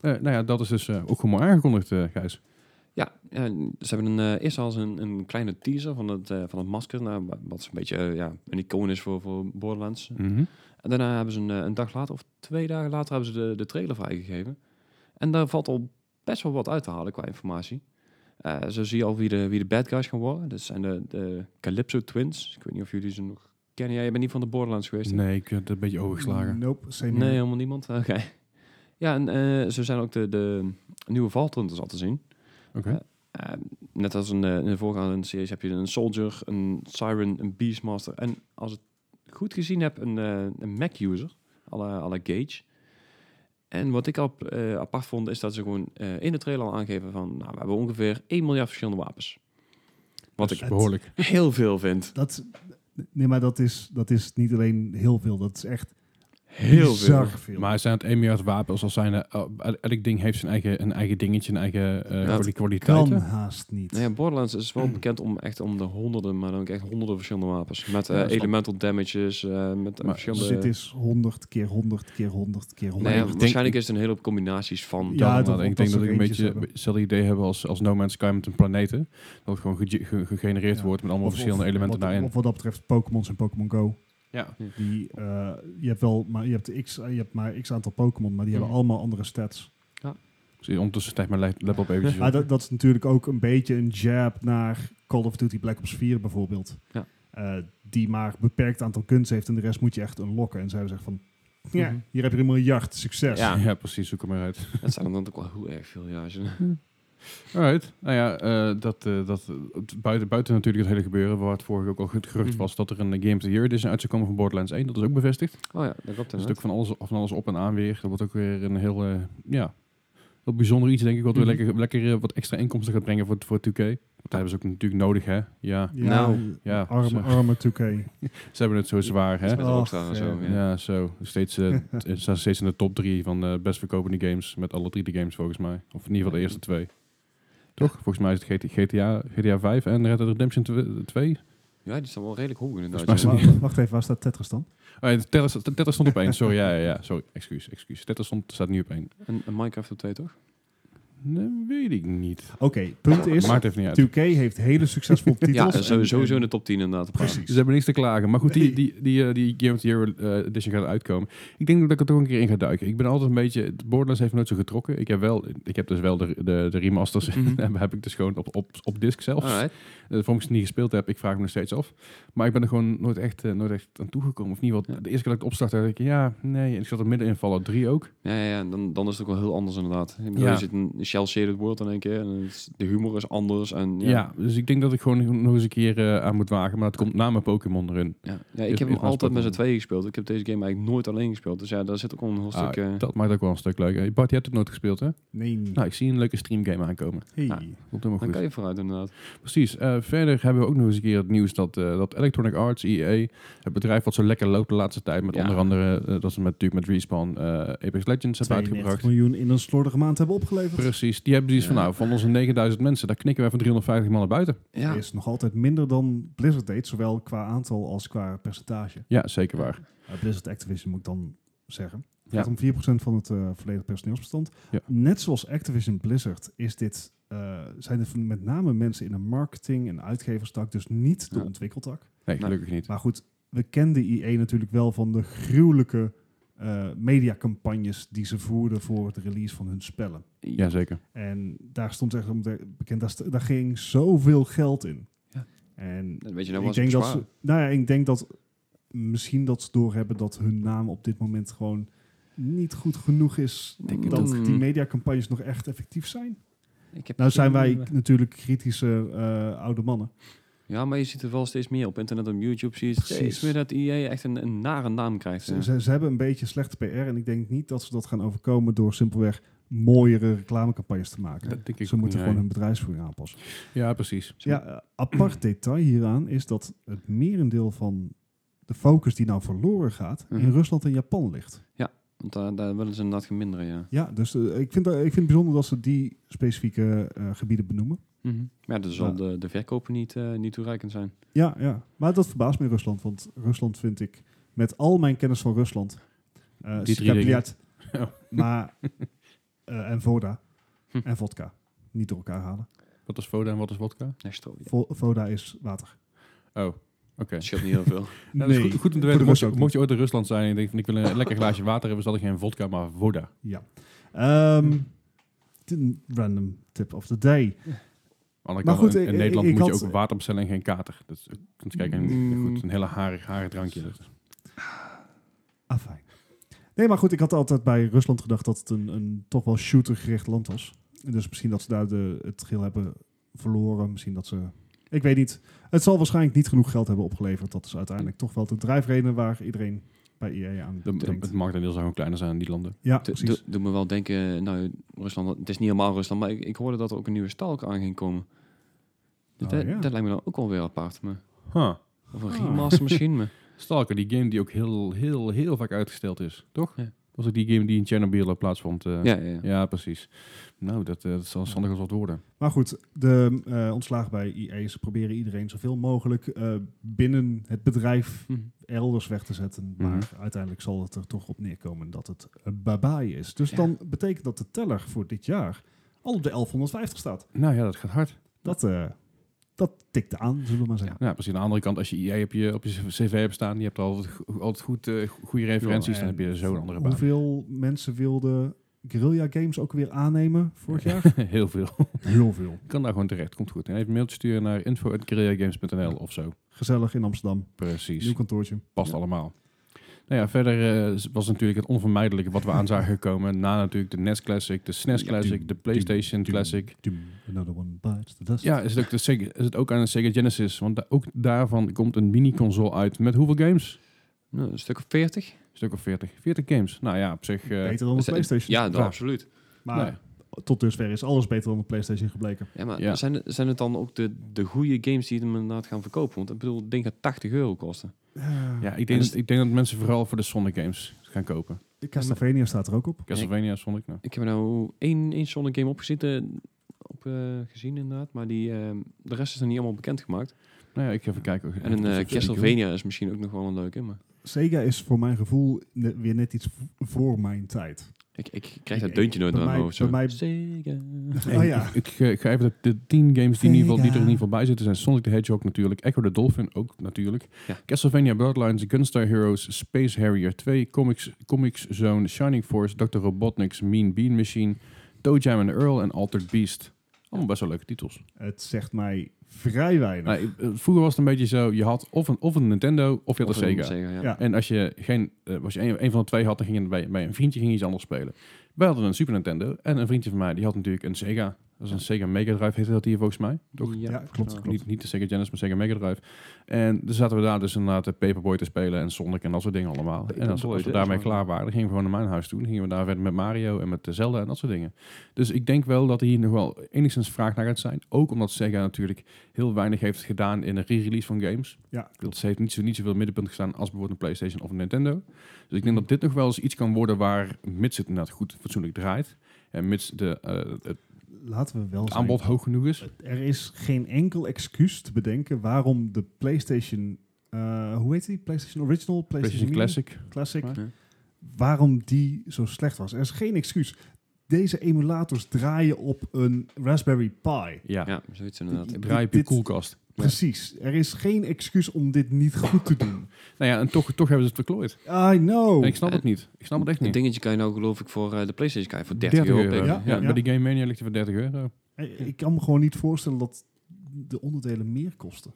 Eh, nou ja, dat is dus eh, ook gewoon maar aangekondigd, eh Gijs. Ja, ze hebben een, eh, eerst al eens een, een kleine teaser van het, eh, van het masker. Nou, wa- wat een beetje eh, ja, een icoon is voor, voor Borderlands. Mhm. En daarna hebben ze een, eh, een dag later, of twee dagen later, hebben ze de, de trailer vrijgegeven. En daar valt al best wel wat uit te halen qua informatie. Eh, zo zie je al wie de, wie de bad guys gaan worden. Dat zijn de, de Calypso Twins. Ik weet niet of jullie ze nog kennen. Jij bent niet van de Borderlands geweest? hè? Nee, ik heb het een beetje overgeslagen. Nope, same Nee, helemaal niemand. Oké. Ja, en eh, zo zijn ook de, de nieuwe Vault Hunters al te zien. Oké. Eh, net als een, in de voorgaande series heb je een Soldier, een Siren, een Beastmaster en als ik het goed gezien heb, een, eh, een Mac-user, alle, alle Gage. En wat ik al eh, apart vond, is dat ze gewoon eh, in de trailer al aangeven van, nou, we hebben ongeveer 1 miljard verschillende wapens. Wat Dat ik behoorlijk. heel veel vind. Dat, nee, maar dat is, dat is niet alleen heel veel, dat is echt Heel veel. veel. Maar zijn het 1 miljard wapens als zijn er, oh, elk ding heeft zijn eigen, een eigen dingetje, een eigen eh, Ja, kwali- kan haast niet. Nou ja, Borderlands is wel bekend om echt om de honderden, maar dan ook echt honderden verschillende wapens. Met eh, Ja, snap. elemental damages, eh, met eh, Maar verschillende... Dus het is 100 keer 100 keer 100 keer 100. Nou ja, ik denk- waarschijnlijk is het een hele hoop combinaties van. Ja, dat- ik dat denk ze dat ik een beetje hetzelfde idee hebben als, als No Man's Sky met een planeten. Dat het gewoon ge- ge- gegenereerd Ja. wordt met allemaal Of- verschillende of elementen wat, daarin. Of wat dat betreft Pokémon's en Pokémon Go. Ja. Die, eh, je hebt wel, maar je hebt, x, je hebt maar x aantal Pokémon, maar die Mhm. hebben allemaal andere stats. Dus ondertussen stijgt mijn lap- laptop eventjes Maar op. dat, dat is natuurlijk ook een beetje een jab naar Call of Duty Black Ops 4 bijvoorbeeld. Ja. Eh, die maar beperkt aantal kunst heeft en de rest moet je echt unlocken. En zij zeggen van, ja, Mhm. hier heb je een miljard, succes. Ja. Ja, precies, zoek er maar uit. Dat zijn dan ook wel heel erg veel, ja. Alright. Nou ja, eh, dat, eh, dat, buiten, buiten natuurlijk het hele gebeuren, waar het vorige ook al het gerucht Mhm. was dat er een Game of the Year edition uit zou komen van Borderlands 1. Dat is ook bevestigd. Oh ja, dat klopt Dus inderdaad. ook van alles, van alles op en aan weer. Dat wordt ook weer een heel, eh, ja, heel bijzonder iets, denk ik, wat weer Mhm. lekker, lekker wat extra inkomsten gaat brengen voor, voor 2K. Dat hebben ze ook natuurlijk nodig, hè. Ja, Ja, Nou, ja, arme, arme 2K. ze hebben het zo zwaar, hè. Rockstar en zo. ja. Zo. Steeds, staan steeds in de top drie van de best verkopende games. Met alle drie de games volgens mij. Of in ieder geval de eerste twee. Toch? Volgens mij is het GT GTA, GTA 5 en Red Dead Redemption 2. ja, die staan wel redelijk hoog inderdaad. Volgens mij ja. is het Wa- Wacht even, waar staat Tetris dan? Oh, ja, Tetris, Tetris stond op één. Sorry, ja, ja, ja. Sorry, excuus, excuus. Tetris stond, staat nu op één. En, en Minecraft op 2 toch? Nee, weet ik niet. Oké, punt is, Maakt even niet uit. 2K heeft hele succesvolle Ja, titels. en- sowieso in de top 10 inderdaad. Precies. Ze hebben niks te klagen. Maar goed, die, die, die, eh, die Game of the Year eh, edition gaat uitkomen. Ik denk dat ik er toch een keer in ga duiken. Ik ben altijd een beetje... Borderlands heeft me nooit zo getrokken. Ik heb, wel, ik heb dus wel de, de, de remasters. Mhm. heb, heb ik dus gewoon op, op, op disc zelfs. Alright. Uh, ik ze niet gespeeld heb, ik vraag me nog steeds af. Maar ik ben er gewoon nooit echt, eh, nooit echt aan toegekomen. Of niet wat. Ja. De eerste keer dat ik dacht ik, ja, nee. En ik zat er midden in Fallout 3 ook. Ja, ja, ja dan, dan is het ook wel heel anders inderdaad. Ik bedoel, Ja. Je zit in een shell-shaded world in één keer. En het de humor is anders. En, Ja. ja. dus ik denk dat ik gewoon nog eens een keer eh, aan moet wagen. Maar dat komt na mijn Pokémon erin. Ja, ja, ik heb hem altijd met z'n tweeën gespeeld. Ik heb deze game eigenlijk nooit alleen gespeeld. Dus ja, daar zit ook wel een heel Ah, stuk... eh, dat maakt ook wel een stuk leuk. Hey, Bart, je hebt het nooit gespeeld, hè? Nee. Nou, ik zie een leuke streamgame aankomen. hey. Komt helemaal dan goed. kan je vooruit inderdaad. Precies. Eh, verder hebben we ook nog eens een keer het nieuws dat, eh, dat Electronic Arts, EA, het bedrijf wat zo lekker loopt de laatste tijd, met Ja. onder andere, dat ze met, natuurlijk met Respawn eh, Apex Legends hebben 92 uitgebracht. miljoen in een slordige maand hebben opgeleverd. Precies, die hebben zoiets van, nou, van onze 9000 mensen, daar knikken we van 350 man naar buiten. Ja, is nog altijd minder dan Blizzard deed, zowel qua aantal als qua percentage. Ja, zeker waar. Uh, Blizzard Activision moet ik dan zeggen. Het Ja. gaat om 4% van het eh volledige personeelsbestand. Ja. Net zoals Activision Blizzard is dit, eh, zijn er van- met name mensen in de marketing- en uitgeverstak, dus niet de Ja. ontwikkeltak. Nee, Nee. gelukkig niet. Maar goed, we kenden IE natuurlijk wel van de gruwelijke eh, mediacampagnes die ze voerden voor de release van hun spellen. Ja, zeker. En daar stond echt om de, bekend, daar, daar ging zoveel geld in. Ja. En Dat weet je nou ik denk dat ze, nou ja, ik denk dat misschien dat ze doorhebben dat hun naam op dit moment gewoon niet goed genoeg is. Denk ik dat die mediacampagnes nog echt effectief zijn. Ik heb Nou zijn wij natuurlijk kritische eh, oude mannen. Ja, maar je ziet er wel steeds meer op internet, op YouTube zie je Precies. steeds meer dat EA echt een, een nare naam krijgt. Ze, ja. ze, ze hebben een beetje slechte PR en ik denk niet dat ze dat gaan overkomen door simpelweg mooiere reclamecampagnes te maken. Dat denk ik ze moeten gewoon hun bedrijfsvoering aanpassen. Ja, precies. Ja, eh, apart detail hieraan is dat het merendeel van de focus die nou verloren gaat in Mhm. Rusland en Japan ligt. Want daar, daar willen ze inderdaad geminderen, ja. Ja, dus eh, ik, vind, dat- ik vind het bijzonder dat ze die specifieke eh, gebieden benoemen. Mhm. Ja, dat zal Ja. de, de verkopen niet, eh, niet toereikend zijn. Ja, ja, maar dat verbaast me in Rusland, want Rusland vind ik met al mijn kennis van Rusland, eh Die drie maar eh, en Voda Hm. en vodka niet door elkaar halen. Wat is Voda en wat is vodka? Nee, stro- ja. Vo- Voda is water. Oh, oké. Dat scheelt niet heel veel. Ja, dat is goed, goed om te weten. Mocht je, ook mocht je ooit in Rusland zijn en je denkt van ik wil een lekker glaasje water hebben, zal ik geen vodka, maar Voda. Ja. Ehm, de random tip of the day. Maar kant, goed, in, ik- in ik- Nederland ik moet je ook water bestellen en geen kater. Dus, kunt kijken, een, Mm. goed, een hele harig, harig drankje. Dus. Ah, fijn. Nee, maar goed, ik had altijd bij Rusland gedacht dat het een, een toch wel shootergericht land was. En dus misschien dat ze daar de, het geheel hebben verloren. Misschien dat ze... Ik weet niet. Het zal waarschijnlijk niet genoeg geld hebben opgeleverd. Dat is uiteindelijk toch wel de drijfreden waar iedereen bij EA aan De, de, het marktendeel zou gewoon kleiner zijn in die landen. Ja, precies. do- Doe me wel denken, nou, Rusland, het is niet helemaal Rusland, maar ik, ik hoorde dat er ook een nieuwe stalker aan ging komen. Dat, Oh, dat- ja. dat lijkt me dan ook wel weer apart. Maar, Huh. of een Ah. remaster misschien. Maar. Stalker, die game die ook heel, heel, heel vaak uitgesteld is, toch? Ja. Was ook die game die in Chernobyl plaatsvond? eh, Ja, ja, ja. ja, precies. Nou, dat, eh, dat zal zondag als wat worden. Maar goed, de eh ontslagen bij EA, ze proberen iedereen zoveel mogelijk eh, binnen het bedrijf Hm. elders weg te zetten. Mhm. Maar uiteindelijk zal het er toch op neerkomen dat het een babaai is. Dus Ja. dan betekent dat de teller voor dit jaar al op de 1150 staat. Nou ja, dat gaat hard. Dat, eh, dat tikt aan, zullen we maar zeggen. Ja, precies. Aan de andere kant, als je EA op je, op je cv hebt staan, je hebt altijd, altijd goed, eh, goede referenties, dan heb je zo'n andere baan. Hoeveel mensen wilden Guerrilla Games ook weer aannemen vorig jaar? heel veel. Heel veel. kan daar gewoon terecht, komt goed. En even een mailtje sturen naar info.creagames.nl of zo. Gezellig in Amsterdam. Precies. Nieuw kantoortje. Past allemaal. Nou ja, verder eh, was natuurlijk het onvermijdelijke wat we aan zagen komen. Na natuurlijk de NES Classic, de SNES Classic, de PlayStation Doom, Classic. doom, another one bites the dust. Ja, is het ook, de Sega, is het ook aan de Sega Genesis? Want da- ook daarvan komt een mini-console uit met hoeveel games? Nou, een stuk of 40. Een stuk of 40. 40 games. Nou ja, op zich... eh, Beter dan de PlayStation. Ja, dat absoluut. Maar nee. tot dusver is alles beter dan de PlayStation gebleken. Ja, maar Ja. Zijn, het, zijn het dan ook de, de goede games die hem inderdaad gaan verkopen? Want ik bedoel, het ding gaat 80 euro kosten. Ja, ik denk, En dat, ik denk dat mensen vooral voor de Sonic games gaan kopen. de Castlevania staat er ook op. Castlevania, Sonic, nou. Ik heb er nou één, één Sonic game opgezeten, op, eh, gezien inderdaad. Maar die, eh, de rest is nog niet allemaal bekendgemaakt. Nou ja, ik ga even kijken. En een eh, Castlevania is misschien ook nog wel een leuke. Maar Sega is voor mijn gevoel ne- weer net iets voor mijn tijd. ik, ik krijg dat deuntje nooit mijn mij- hoofd. Bij mij- Sega. Oh ja. Ik, ik, ik ga even de, de tien games die, in ieder geval, die er in ieder geval bij zitten zijn Sonic the Hedgehog natuurlijk, Echo the Dolphin ook natuurlijk, Ja. Castlevania Bloodlines, Gunstar Heroes, Space Harrier 2, Comics, Comics Zone, Shining Force, Dr. Robotnik's Mean Bean Machine, Toe Jam and Earl en Altered Beast. Allemaal best wel leuke titels. Het zegt mij vrij weinig. Nou, vroeger was het een beetje zo, je had of een, of een Nintendo of je had Of een Sega. Sega, ja. Ja. En als je, geen, eh, als je een, een van de twee had, dan ging je bij, bij een vriendje ging je iets anders spelen. Wij hadden een Super Nintendo en een vriendje van mij, die had natuurlijk een Sega. Dat is een Sega Mega Drive, heette dat hier volgens mij. Toch? Ja, klopt, klopt. Niet, niet de Sega Genesis, maar Sega Mega Drive. En dan zaten we daar dus inderdaad de Paperboy te spelen en Sonic en dat soort dingen allemaal. en als, we dat daarmee klaar waren, dan gingen we gewoon naar mijn huis toe. Dan gingen we daar verder met Mario en met Zelda en dat soort dingen. Dus ik denk wel dat er hier nog wel enigszins vraag naar gaat zijn. Ook omdat Sega natuurlijk heel weinig heeft gedaan in een re-release van games. Ja, bedoel, Ze heeft niet, zo, niet zoveel middenpunt gestaan als bijvoorbeeld een PlayStation of een Nintendo. Dus ik denk dat dit nog wel eens iets kan worden waar, mits het inderdaad goed fatsoenlijk draait. En mits de, eh, het laten we wel zijn. aanbod hoog genoeg is. Er is geen enkel excuus te bedenken waarom de PlayStation... eh, hoe heet die? PlayStation Original? PlayStation Mini? Classic. Classic. Ja. Waarom die zo slecht was. Er is geen excuus. Deze emulators draaien op een Raspberry Pi. Ja, Ja, zoiets inderdaad. Draai op je koelkast. Precies. Er is geen excuus om dit niet goed te doen. Nou ja, en toch, toch hebben ze het verklooid. I know. En ik snap het niet. Ik snap het echt Een niet. dingetje kan je nou geloof ik voor eh, de PlayStation kan je voor 30, euro. Ja, Ja, ja. bij die Game Mania ligt hij voor 30 euro. Ik kan me gewoon niet voorstellen dat de onderdelen meer kosten.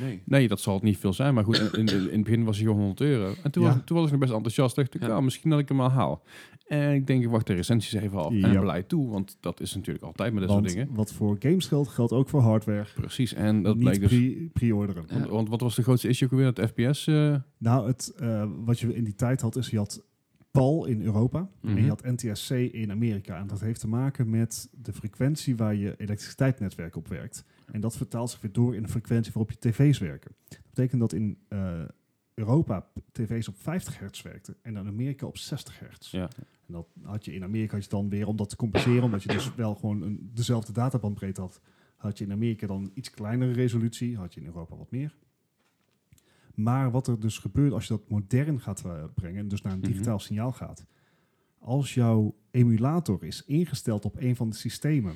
Nee. Nee, dat zal het niet veel zijn. Maar goed, in, in, in het begin was hij gewoon 100 euro. En toen, Ja. was, toen was ik nog best enthousiast. Dacht ik, Ja. ja. misschien dat ik hem al haal. En ik denk, ik wacht de recensies even af. En blij toe, want dat is natuurlijk altijd met dit soort dingen. wat voor games geldt, geldt ook voor hardware. Precies, en dat Niet bleek dus... pre- pre-orderen. Ja. Want, want wat was de grootste issue ook weer? Het FPS? eh, Nou, het, eh, wat je in die tijd had, is je had PAL in Europa en Mhm. je had NTSC in Amerika. En dat heeft te maken met de frequentie waar je elektriciteitsnetwerk op werkt. En dat vertaalt zich weer door in de frequentie waarop je tv's werken. Dat betekent dat in eh, Europa tv's op 50 hertz werkten en in Amerika op 60 hertz. Ja. En dat had je in Amerika had je dan weer om dat te compenseren, omdat je dus wel gewoon een, dezelfde databandbreedte had, had je in Amerika dan een iets kleinere resolutie, had je in Europa wat meer. Maar wat er dus gebeurt als je dat modern gaat eh, brengen, en dus naar een Mhm. digitaal signaal gaat, als jouw emulator is ingesteld op een van de systemen,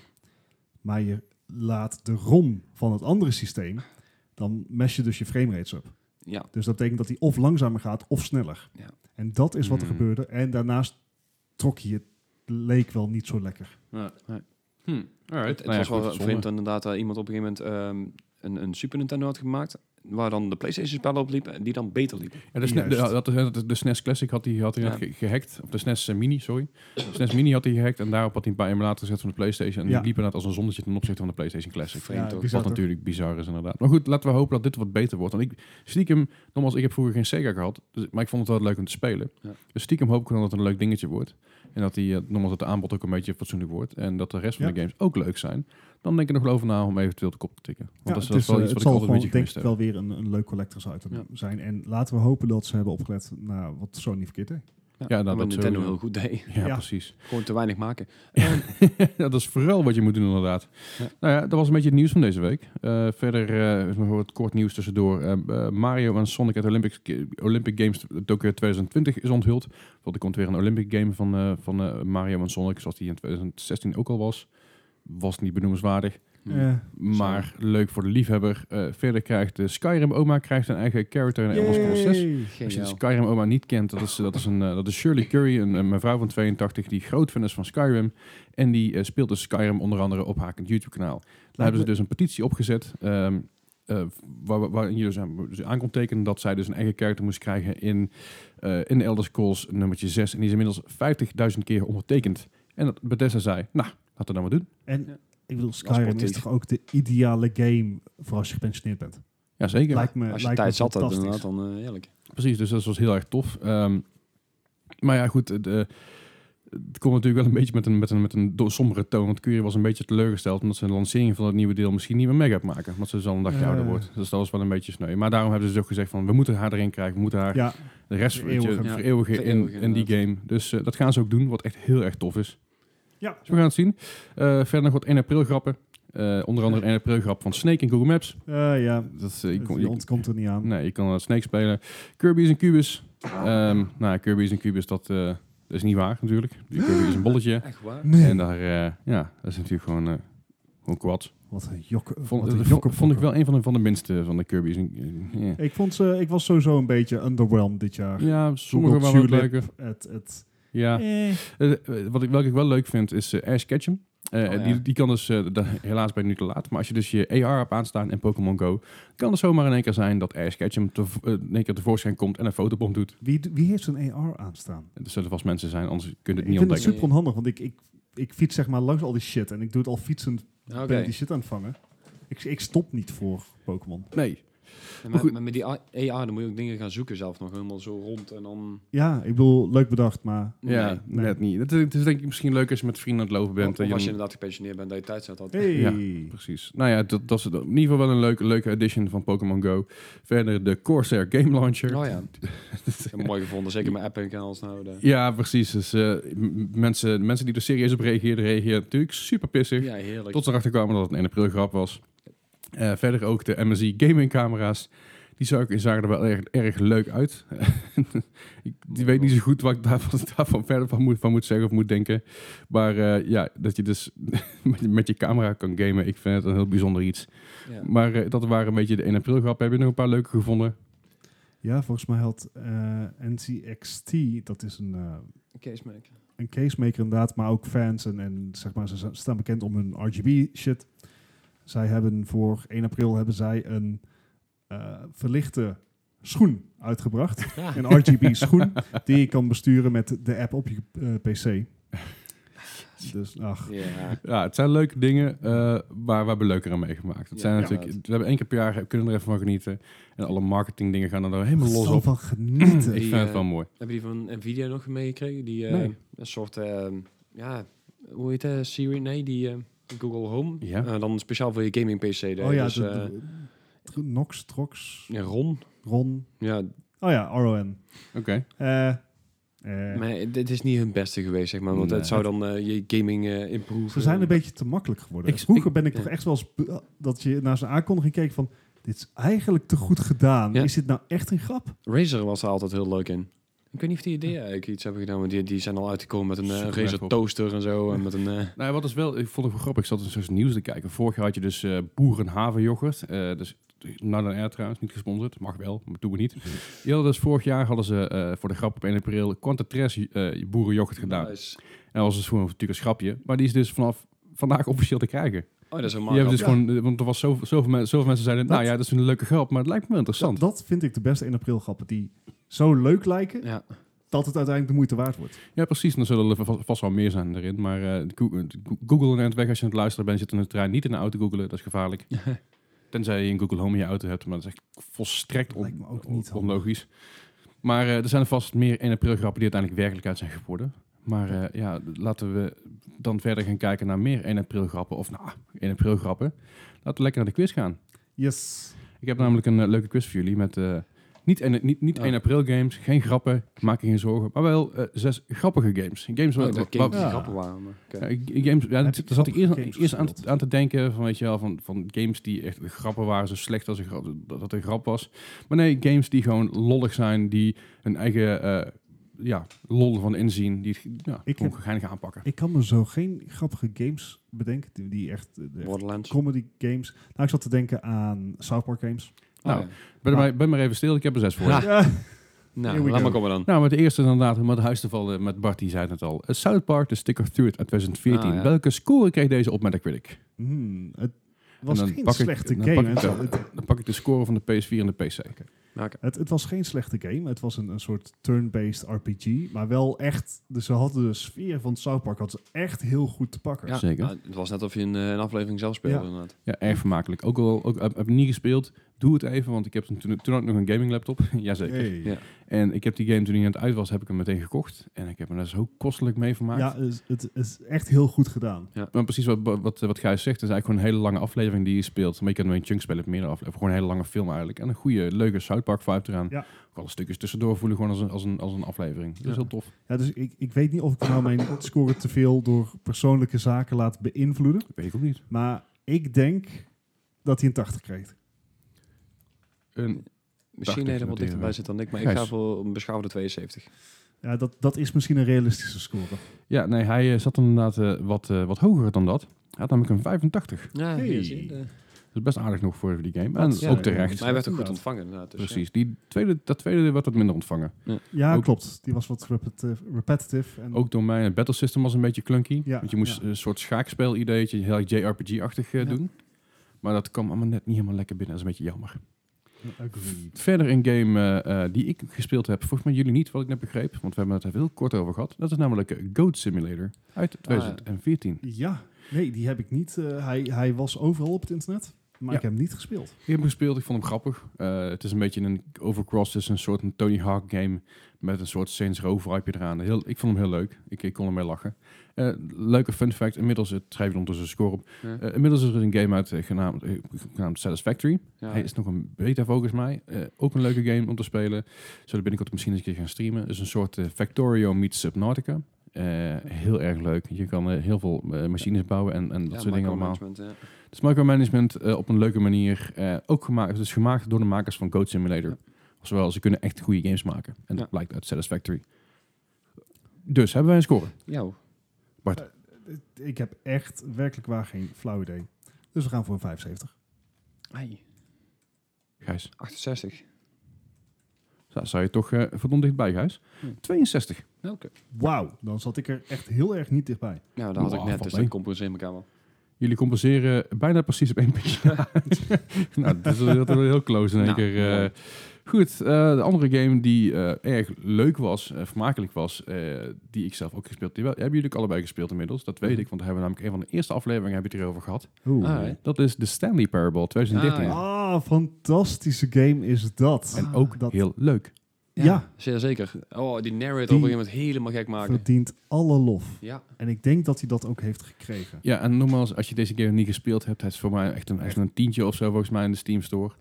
maar je laat de ROM van het andere systeem, dan mes je dus je framerates op. Ja. Dus dat betekent dat hij of langzamer gaat of sneller. Ja. En dat is wat er Hmm. gebeurde. En daarnaast trok je het leek wel niet zo lekker. Ja. Nee. Hm. Alright. Het, het Nou ja, was wel vreemd inderdaad dat iemand op een gegeven moment ehm, een, een Super Nintendo had gemaakt, waar dan de PlayStation spellen op liepen en die dan beter liepen. Ja, de, SNES, de, dat, de, SNES Classic had hij had hij Ja. net ge- gehackt. Of de SNES eh, Mini, sorry. De SNES Mini had hij gehackt. En daarop had hij een paar emulator gezet van de PlayStation. En Ja. die liepen net als een zonnetje ten opzichte van de PlayStation Classic. Vreemd Ja, toch? bizar. Wat toch? natuurlijk bizar is inderdaad. Maar goed, laten we hopen dat dit wat beter wordt. Want ik stiekem, nogmaals, ik heb vroeger geen Sega gehad. Dus, maar ik vond het wel leuk om te spelen. Ja. Dus stiekem hoop ik dan dat het een leuk dingetje wordt. En dat die, eh, nogmaals, dat de aanbod ook een beetje fatsoenlijk wordt. En dat de rest van Ja. de games ook leuk zijn. Dan denk ik er nog wel over na om eventueel de kop te tikken. Want Ja, dat is, wel eh, iets wat ik altijd een gewoon, beetje denk ik, gemist heb. wel weer een, een leuk collectors item Ja. zijn. En laten we hopen dat ze hebben opgelet naar wat Sony verkeerd deed. Ja, nou, wat dat Nintendo sowieso. heel goed deed. Ja, Ja. precies. Gewoon te weinig maken. ja, dat is vooral wat je moet doen inderdaad. Ja. Nou ja, dat was een beetje het nieuws van deze week. Eh, verder eh, is nog wat kort nieuws tussendoor. Eh, eh, Mario en Sonic at Olympic, Olympic Games Tokyo 2020 is onthuld. Want er komt weer een Olympic game van, eh, van eh, Mario en Sonic, zoals die in 2016 ook al was. Was niet benoemenswaardig, Hm. Eh, maar leuk voor de liefhebber. Eh, verder krijgt de Skyrim Oma krijgt een eigen character in Elder Scrolls 6. yay. Als je de. Skyrim Oma niet kent, dat is, dat is, een, eh, dat is Shirley Curry, een, een mevrouw van 82 die groot fan is van Skyrim. En die eh, speelt dus Skyrim onder andere op haar YouTube-kanaal. Daar hebben ze dus een petitie opgezet. ehm, eh, waar, waarin je dus aan, dus aan kon tekenen dat zij dus een eigen character moest krijgen in, eh in de Elder Scrolls nummertje 6. En die is inmiddels 50.000 keer ondertekend. En dat Bethesda zei, nou, laten we dat maar doen. En Ja. Ik bedoel, Skyrim is toch ook de ideale game voor als je gepensioneerd bent. Jazeker. Lijkt me, Als je lijkt me tijd zat inderdaad, dan eh, heerlijk. Precies, dus dat was heel erg tof. Ehm, maar ja, goed, de, het komt natuurlijk wel een beetje met een, met een, met een sombere toon. Want Curie was een beetje teleurgesteld omdat ze de lancering van het nieuwe deel misschien niet meer mee gaat maken. Omdat ze dus al een dagje Eh. ouder wordt. Dus dat was wel een beetje sneu. Maar daarom hebben ze dus ook gezegd van, we moeten haar erin krijgen. We moeten haar Ja, de rest je. Ja, vereeuwigen in, vereeuwigen, in die game. Dus eh, dat gaan ze ook doen, wat echt heel erg tof is. Ja. Dus we gaan het zien. Eh, verder nog wat 1 april grappen. Eh, onder andere een 1 april grap van Snake in Google Maps. Eh, ja. Dat, kon- je je- ontkomt er niet aan. Nee, je kan uh, Snake spelen. Kirby's en Cubus. Ehm nou, ja, Kirby's en Cubus, dat, eh, dat is niet waar natuurlijk. Die Kirby is een bolletje. Echt waar? Nee. En daar, eh, ja, dat is natuurlijk gewoon, eh gewoon kwad. Wat een jokke. Vond, wat dat een vond, ik wel een van de, van de minste van de Kirby's. Ik, vond ze, ik was sowieso een beetje underwhelmed dit jaar. Ja, sommige Google waren Tulip, leuker. Het, het, Ja. eh. Eh, eh, wat ik, welke ik wel leuk vind is eh Ash Ketchum. Eh, Oh, ja. die, die kan dus, eh, da- helaas ben ik nu te laat, maar als je dus je AR hebt aanstaan in Pokémon Go, kan het zomaar in één keer zijn dat Ash Ketchum te, in één keer tevoorschijn komt en een fotobom doet. Wie, wie heeft zo'n AR aanstaan? Er zullen vast mensen zijn, anders kun je het Ik niet vind het ontdekken. super onhandig, want ik, ik, ik fiets zeg maar langs al die shit. En ik doe het al fietsend, ben ik die shit aan het vangen. Ik, ik stop niet voor Pokémon. Nee, Ja, Maar met die AR, dan moet je ook dingen gaan zoeken zelf nog helemaal zo rond en dan... Ja, ik bedoel, leuk bedacht, maar... ja, Nee. nee. net niet. Het, is- het is denk ik misschien leuk als je met vrienden aan het lopen bent. Of en je als je dan- inderdaad gepensioneerd bent, dat je tijd zet had. Hey. Ja. Precies. Nou ja, dat, dat is in ieder geval wel een leuke, leuke edition van Pokémon Go. Verder de Corsair Game Launcher. Oh ja, mooi gevonden. Zeker met Epic en alles nou. De... Ja, precies. Dus eh, mensen, mensen die er serieus op reageerden, reageerden natuurlijk super pissig. Ja, heerlijk. Tot ze erachter kwamen dat het een 1 april grap was. Eh, verder ook de MSI gaming camera's. Die zagen, zagen er wel erg, erg leuk uit. ik die weet niet zo goed wat ik daarvan, daarvan verder van moet, van moet zeggen of moet denken. Maar eh, ja, dat je dus met, je- met je camera kan gamen, ik vind het een heel bijzonder iets. Ja. Maar eh, dat waren een beetje de 1 april grappen. Heb je nog een paar leuke gevonden? Ja, volgens mij had eh, NCXT, dat is een, eh, Case maker. een casemaker inderdaad, maar ook fans. En, en zeg maar, ze staan bekend om hun RGB shit. Zij hebben voor 1 april hebben zij een eh, verlichte schoen uitgebracht. Een RGB schoen die je kan besturen met de app op je eh, PC. Dus, ach, Ja. Ja, het zijn leuke dingen uh, waar we hebben leuker aan meegemaakt. Het Ja, zijn ja. natuurlijk, we hebben één keer per jaar kunnen er even van genieten. En alle marketing dingen gaan er helemaal los zo op. van genieten. Ik Die, vind het eh, wel mooi. Heb je die van Nvidia nog meegekregen? Die eh, Nee. een soort, eh, ja, hoe heet het? Siri? Nee, die eh, Google Home. Ja. Eh, dan speciaal voor je gaming PC. deed. oh ja, dus, de, eh, de- Nox, Trox, ja, Ron. Ron. Ja, Oh ja, RON. Oké. Eh, eh, maar dit is niet hun beste geweest, zeg maar. Want Nee. het zou dan eh, je gaming eh improven. ze zijn een beetje te makkelijk geworden. Ik- Vroeger ik- ben ik ja. toch echt wel eens dat je naar zijn aankondiging keek van... Dit is eigenlijk te goed gedaan. Ja. Is dit nou echt een grap? Razer was er altijd heel leuk in. Ik weet niet of die idee eigenlijk iets hebben gedaan, maar die, die zijn al uitgekomen met een eh, Zoek Razer toaster en zo. En met een, eh, Nou, wat is wel, ik vond het wel grappig. Ik zat eens nieuws te kijken. Vorig jaar had je dus eh boerenhavenyoghurt. eh dus Northern Air trouwens, niet gesponsord. Mag wel, maar doen we niet. Hadden dus vorig jaar hadden ze voor de grap op 1 april Quantatres boerenyoghurt gedaan. nice. En dat was dus gewoon natuurlijk een schapje. Maar die is dus vanaf vandaag officieel te krijgen. Oh, dat is een Die hebben dus Ja. gewoon, want er was zoveel, zoveel, mensen, zoveel mensen zeiden, nou ja, dat is een leuke grap, maar het lijkt me wel interessant. Dat, dat vind ik de beste 1 april grappen. Die zo leuk lijken Ja. dat het uiteindelijk de moeite waard wordt. Ja, precies. Dan zullen er va- vast wel meer zijn erin. Maar eh, Google, en het weg als je aan het luisteren bent, zit in de trein niet in de auto googelen. Dat is gevaarlijk. Tenzij je een Google Home in je auto hebt, maar dat is echt volstrekt on- onlogisch. Maar eh, er zijn er vast meer 1 april grappen die uiteindelijk werkelijkheid zijn geworden. Maar eh, ja, laten we dan verder gaan kijken naar meer 1 april grappen. Of nou, 1 april grappen. Laten we lekker naar de quiz gaan. Yes. Ik heb namelijk een eh, leuke quiz voor jullie met eh, niet, en, niet, niet Oh. 1 april games, geen grappen, maak je geen zorgen, maar wel zes grappige games. Games Oh, waar- dat games Ja. grappen waren. G- games, ja, daar zat ik eerst, eerst aan, aan te denken van, weet je wel, van, van games die echt grappen waren, zo slecht als een grap, dat het een grap was. Maar nee, games die gewoon lollig zijn, die hun eigen eh, ja, lol van inzien, die het ja, Ik gewoon heb- geinig aanpakken. Ik kan me zo geen grappige games bedenken. Die, die echt, eh, de echt Borderlands. comedy games. Nou, ik zat te denken aan South Park games. Nou, Oh, ja. Ben, maar- ben maar even stil, ik heb er zes voor. Ja. Ja. Nou, laat go. maar komen dan. Nou, met de eerste inderdaad, om het huis te vallen met Bart, die zei het al. Uh, South Park, The Stick of Truth uit 2014. Ah, ja. Welke score kreeg deze op Metacritic? Hmm, het was geen ik- slechte dan game. pak ik de- Dan pak ik de score van de PS4 en de PC. Nou, het, het was geen slechte game. Het was een, een soort turn-based RPG. Maar wel echt... Dus ze hadden de sfeer van South Park hadden ze echt heel goed te pakken. Ja, Zeker. nou, het was net of je een, een aflevering zelf speelde. Ja. inderdaad. Ja, erg vermakelijk. Ook al ook, heb, heb ik niet gespeeld, doe het even, want ik heb toen, toen had ik nog een gaming laptop. Jazeker. Hey. Ja. En ik heb die game toen die aan het uit was, heb ik hem meteen gekocht. En ik heb me daar zo kostelijk mee vermaakt. Ja, het, is- het is echt heel goed gedaan. Maar precies wat, wat, wat Gijs zegt, is eigenlijk gewoon een hele lange aflevering die je speelt. Maar je kan hem in chunks spelen, meerdere afleveringen. Gewoon een hele lange film eigenlijk. En een goede, leuke South Park vibe eraan. Ja. Ook alle stukjes tussendoor voelen gewoon als een, als een, als een aflevering. Dat is Ja. heel tof. Ja, dus ik, ik weet niet of ik nou mijn score te veel door persoonlijke zaken laat beïnvloeden. Weet ik ook niet. Maar ik denk dat hij een 80 kreeg. Een, Misschien helemaal dichterbij zit dan ik, maar ik ga voor een beschouwde 72. Ja, dat, dat is misschien een realistische score. ja, nee, hij eh, zat inderdaad eh, wat, eh, wat hoger dan dat. Hij had namelijk een 85. Ja, Hey. hier zie je de- Dat is best aardig nog voor die game. En is, ook ja, terecht. Maar hij werd ook goed ontvangen inderdaad. Dus, Precies. Die tweede, dat tweede werd wat minder ontvangen. Ja, Ook- klopt. Die was wat repetitive. repetitive en Ook door mij. Het battle system was een beetje clunky. Ja, want je moest ja. een soort schaakspel-ideetje, heel erg JRPG-achtig eh, Ja. doen. Maar dat kwam allemaal net niet helemaal lekker binnen. Dat is een beetje jammer. Verder een game eh, eh, die ik gespeeld heb, volgens mij jullie niet, wat ik net begreep. Want we hebben het er heel kort over gehad. Dat is namelijk eh, Goat Simulator uit ja. 2014. Ja, nee, die heb ik niet. hij, hij was overal op het internet, maar Ja. ik heb hem niet gespeeld. Ik heb hem gespeeld, ik vond hem grappig. Eh, het is een beetje een Overcross, is een soort een Tony Hawk game met een soort Saints Row vibe eraan. Heel, ik vond hem heel leuk. Ik, ik kon ermee lachen. Eh, leuke fun fact, inmiddels, het schrijf je ondertussen een score op. Ja. Eh, inmiddels is er een game uit eh, genaamd, eh, genaamd Satisfactory. Ja. Hij is nog een beta volgens mij. Eh, ook een leuke game om te spelen. Zullen binnenkort misschien eens een keer gaan streamen. Het is een soort eh, Factorio meets Subnautica. Eh, heel erg leuk. Je kan eh, heel veel eh, machines bouwen en, en dat Ja, soort dingen allemaal. ja. Is micromanagement eh, op een leuke manier. eh, ook gemaakt, is gemaakt door de makers van Goat Simulator. Ja. Zowel, ze kunnen echt goede games maken. En dat Ja. blijkt uit Satisfactory. Dus, hebben wij een score? Ja, Ik heb echt werkelijk waar geen flauw idee. Dus we gaan voor een 75. Ai, Gijs. 68. Zo, zou je toch eh verdomd dichtbij, Gijs? Hm. 62. Oké. Wauw, dan zat ik er echt heel erg niet dichtbij. Ja, dat had ik net, dus mee. dat compenseer elkaar wel. Jullie compenseren bijna precies op één puntje. nou, dat is wel heel, close in één Nou, keer. eh. Goed, eh, de andere game die eh, erg leuk was, eh, vermakelijk was, eh, die ik zelf ook gespeeld heb. Hebben jullie ook allebei gespeeld inmiddels? Dat weet ik, want daar hebben we namelijk een van de eerste afleveringen heb je het erover gehad. Oeh. Ah? Dat is de Stanley Parable 2013. Ah, ja. Ah, fantastische game is dat. En ook dat heel leuk. Ja. zeer zeker. Oh, die narrator Die- op een gegeven moment helemaal gek maken. verdient alle lof. Ja. En ik denk dat hij dat ook heeft gekregen. Ja, en nogmaals, als je deze game niet gespeeld hebt, het is voor mij echt een, echt een tientje of zo volgens mij in de Steam Store.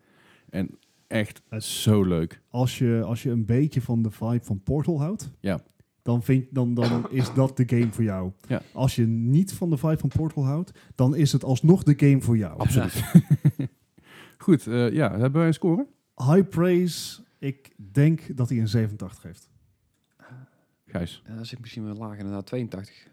En echt Het- zo leuk. Als je, als je een beetje van de vibe van Portal houdt, Ja. dan, vind, dan, dan is dat de game voor jou. Ja. Als je niet van de vibe van Portal houdt, dan is het alsnog de game voor jou. Absoluut. Goed, eh, ja, hebben wij een score? High praise, ik denk dat hij een 87 heeft. Gijs. Ja, dat zit misschien wel lager inderdaad. 82.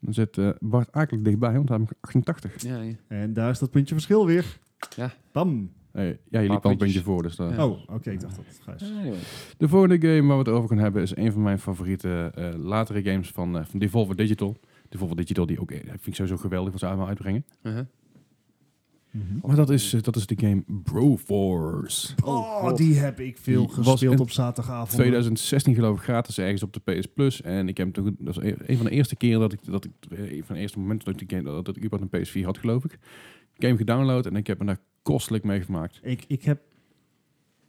Dan zit eh, Bart akelig dichtbij, want hij heeft 88. Ja, ja. En daar is dat puntje verschil weer. Ja. Bam. Ja, je liep al een puntje voor. Dus dat- Ja. Oh, oké, ik dacht dat Gijs. De volgende game waar we het over gaan hebben is een van mijn favoriete eh, latere games van, eh, van Devolver Digital. Devolver Digital, die ook, eh, vind ik sowieso geweldig wat ze allemaal uitbrengen. Uh-huh. Mhm. Maar dat is, dat is de game Broforce. Oh, die heb ik veel Die was gespeeld op zaterdagavond. 2016 geloof ik gratis ergens op de PS Plus. En ik heb toen, dat is een van de eerste keren dat ik, dat ik een van de eerste momenten dat ik die game, dat, dat ik überhaupt een PS4 had geloof ik. Game gedownload en ik heb me daar kostelijk mee gemaakt. Ik, ik heb...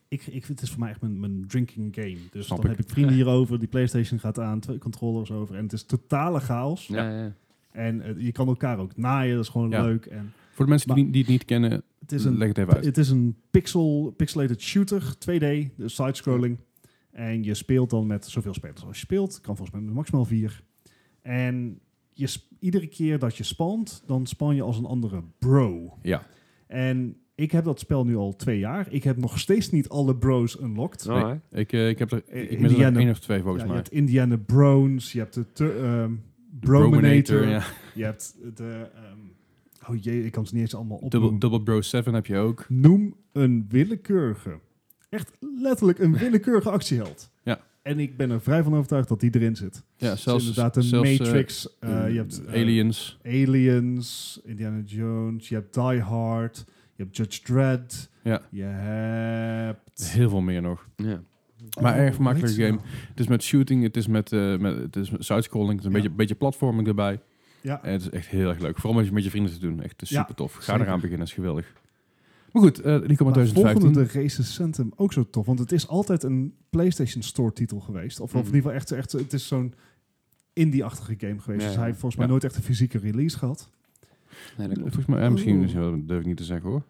Ik, ik, het is voor mij echt mijn, mijn drinking game. Dus Snap dan ik. heb ik vrienden hierover, die Playstation gaat aan, twee controllers over. En het is totale chaos. Ja, ja. En eh, je kan elkaar ook naaien, dat is gewoon Ja. leuk. En Voor de mensen Maar- die, die het niet kennen, het is een leg het even uit. Het is een pixel, pixelated shooter, 2D, dus side-scrolling. En je speelt dan met zoveel spelers als je speelt. Kan volgens mij maximaal vier. En je iedere keer dat je spawnt, dan spawn je als een andere bro. Ja, En ik heb dat spel nu al twee jaar. Ik heb nog steeds niet alle bros unlocked. Oh, ik, eh, ik heb er ik er één of twee volgens Ja, je mij. hebt Indiana Browns, je hebt de ter- ehm, Brominator, ja. je hebt de... ehm, oh jee, ik kan ze niet eens allemaal Double, opnoemen. Double Bro 7 heb je ook. Noem een willekeurige, echt letterlijk een willekeurige actieheld. Ja. En ik ben er vrij van overtuigd dat die erin zit. Ja, Zelfs, zelfs, inderdaad een zelfs, eh, Matrix, eh, je hebt Aliens. Aliens, Indiana Jones, je hebt Die Hard, je hebt Judge Dredd, Ja. je hebt... Heel veel meer nog. Ja. Maar Oh, erg heet game. nou? Het is met shooting, het is met, eh met, het is met side-scrolling, het is een Ja. beetje, beetje platforming erbij. Ja, En het is echt heel erg leuk. Vooral als je met je vrienden te doen. Echt Ja, super tof. Ga zeker. eraan beginnen, is geweldig. Maar goed, eh die komt uit maar 2015. volgende de Recensentum ook zo tof, want het is altijd een PlayStation Store titel geweest. Of, of in Mhm. ieder geval echt, echt het is zo'n indie-achtige game geweest. Ja, dus hij heeft volgens mij nooit echt een fysieke release gehad. Nee, dat klopt. Volgens mij, eh, misschien is dat durf ik niet te zeggen hoor.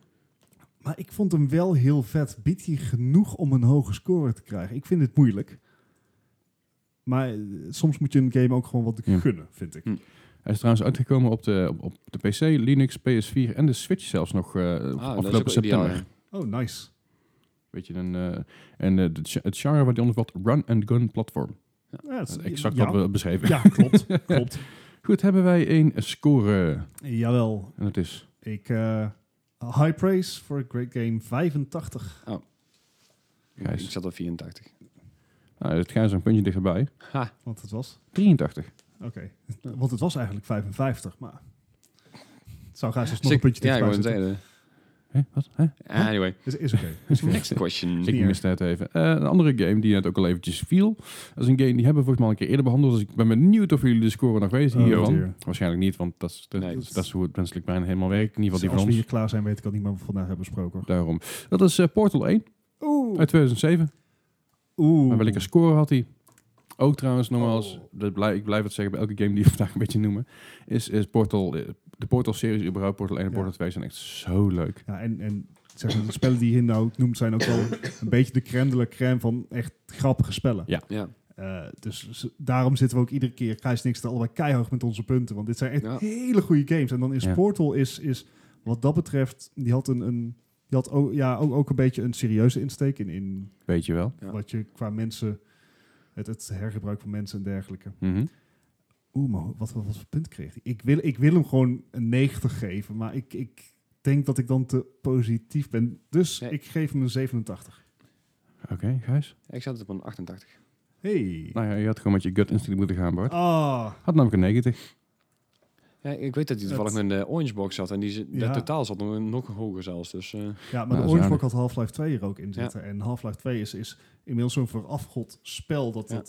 Maar ik vond hem wel heel vet. Biedt hij genoeg om een hoge score te krijgen? Ik vind het moeilijk. Maar eh, soms moet je een game ook gewoon wat Ja. gunnen, vind ik. Hm. Hij is trouwens uitgekomen op de, op, op de PC, Linux, PS4 en de Switch zelfs nog eh Ah, afgelopen september. Oh, nice. Weet je, een, eh, en eh, de het genre waar die onder valt, run-and-gun platform. Ja, Dat is exact ja. wat we beschreven. Ja, klopt. klopt. Goed, hebben wij een score. Jawel. En dat is... Ik, eh, high praise for a great game. 85. Gijs. Ik zat op 84. Nou, het gaat zo'n puntje dichterbij. Ha. Want het was... 83. Oké. Want het was eigenlijk 55, maar... Het zou graag eens nog een puntje Ja, ik dichterbij zitten. Hè? Wat? Hè? Anyway, Is, is oké. Oké. next question. Ik miste het even. Eh, een andere game die net ook al eventjes viel. Dat is een game die hebben we volgens mij al een keer eerder behandeld. Dus ik ben benieuwd of jullie de score nog weten Oh, hiervan. dear. Waarschijnlijk niet, want dat is, dat, Nee. dat is, dat is hoe het menselijk brein helemaal werkt. In ieder geval die Als van we ons. hier klaar zijn, weet ik al niet meer wat we vandaag hebben besproken. Daarom. Dat is eh, Portal 1 Oeh. uit 2007. Oeh. Maar welke score had hij? Ook trouwens, nogmaals, Oh. dat blijf, ik blijf het zeggen bij elke game die we vandaag een beetje noemen. Is, is Portal, eh, de Portal-series überhaupt, Portal 1 en Ja. Portal 2 zijn echt zo leuk. Ja, en, en zeg maar, de spellen die je hier nou noemt zijn ook wel een beetje de crème de la crème van echt grappige spellen. Ja. Ja. Eh, dus daarom zitten we ook iedere keer, Gijs niks er allebei keihard met onze punten. Want dit zijn echt Ja. hele goede games. En dan is Ja. Portal is, is wat dat betreft, die had een, een die had ook, ja, ook, ook een beetje een serieuze insteek in, in Weet je wel. Wat je qua mensen, het, het hergebruik van mensen en dergelijke. Mhm. Oeh, maar wat, wat, wat voor punt kreeg hij? Ik wil, ik wil hem gewoon een 90 geven, maar ik, ik denk dat ik dan te positief ben. Dus Nee. ik geef hem een 87. Oké, Gijs. Ik zat op een 88. Hey. Nou ja, je had gewoon met je gut instinct moeten gaan, Bart. Ah, Had namelijk een 90. Ja, ik weet dat hij toevallig in de Orange Box zat en die Ja. de totaal zat nog, nog hoger zelfs. Dus eh, Ja, maar Ja, de dat Orange. Box had Half-Life 2 er ook in zitten. En Half-Life 2 is, is inmiddels zo'n verafgod spel dat Ja.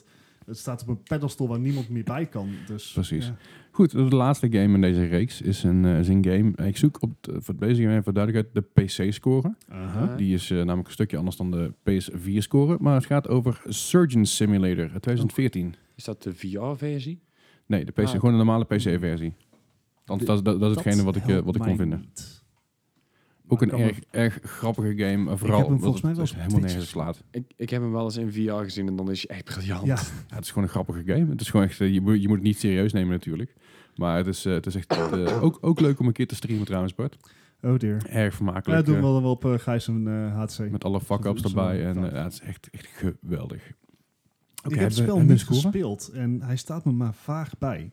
Het, staat op een pedestal waar niemand meer bij kan. Dus, Precies. ja. Goed, de laatste game in deze reeks is een, eh, is een game. Ik zoek op de, voor deze game voor duidelijkheid de PC-score. Aha. Die is eh, namelijk een stukje anders dan de PS4-score. Maar het gaat over Surgeon Simulator uit 2014. is dat de VR-versie? Nee, de PC, Ah. gewoon een normale PC-versie. Want dat, dat, dat is hetgene wat ik, eh, wat ik kon vinden. niet. Ook een erg, erg grappige game. Vooral heb hem volgens mij het wel op helemaal nergens slaat. Ik, ik heb hem wel eens in VR gezien en dan is hij echt briljant. Ja, Ja, het is gewoon een grappige game. Het is gewoon echt, eh, je, moet, je moet het niet serieus nemen natuurlijk. Maar het is, eh, het is echt eh, ook, ook leuk om een keer te streamen trouwens, Bart. oh dear. Erg Ja, vermakelijk. doen we wel wel op uh, Gijs en HC. met alle fuck-ups erbij. En ja, het is echt, echt geweldig. Oké, ik heb het spel niet gespeeld en hij staat me maar vaag bij.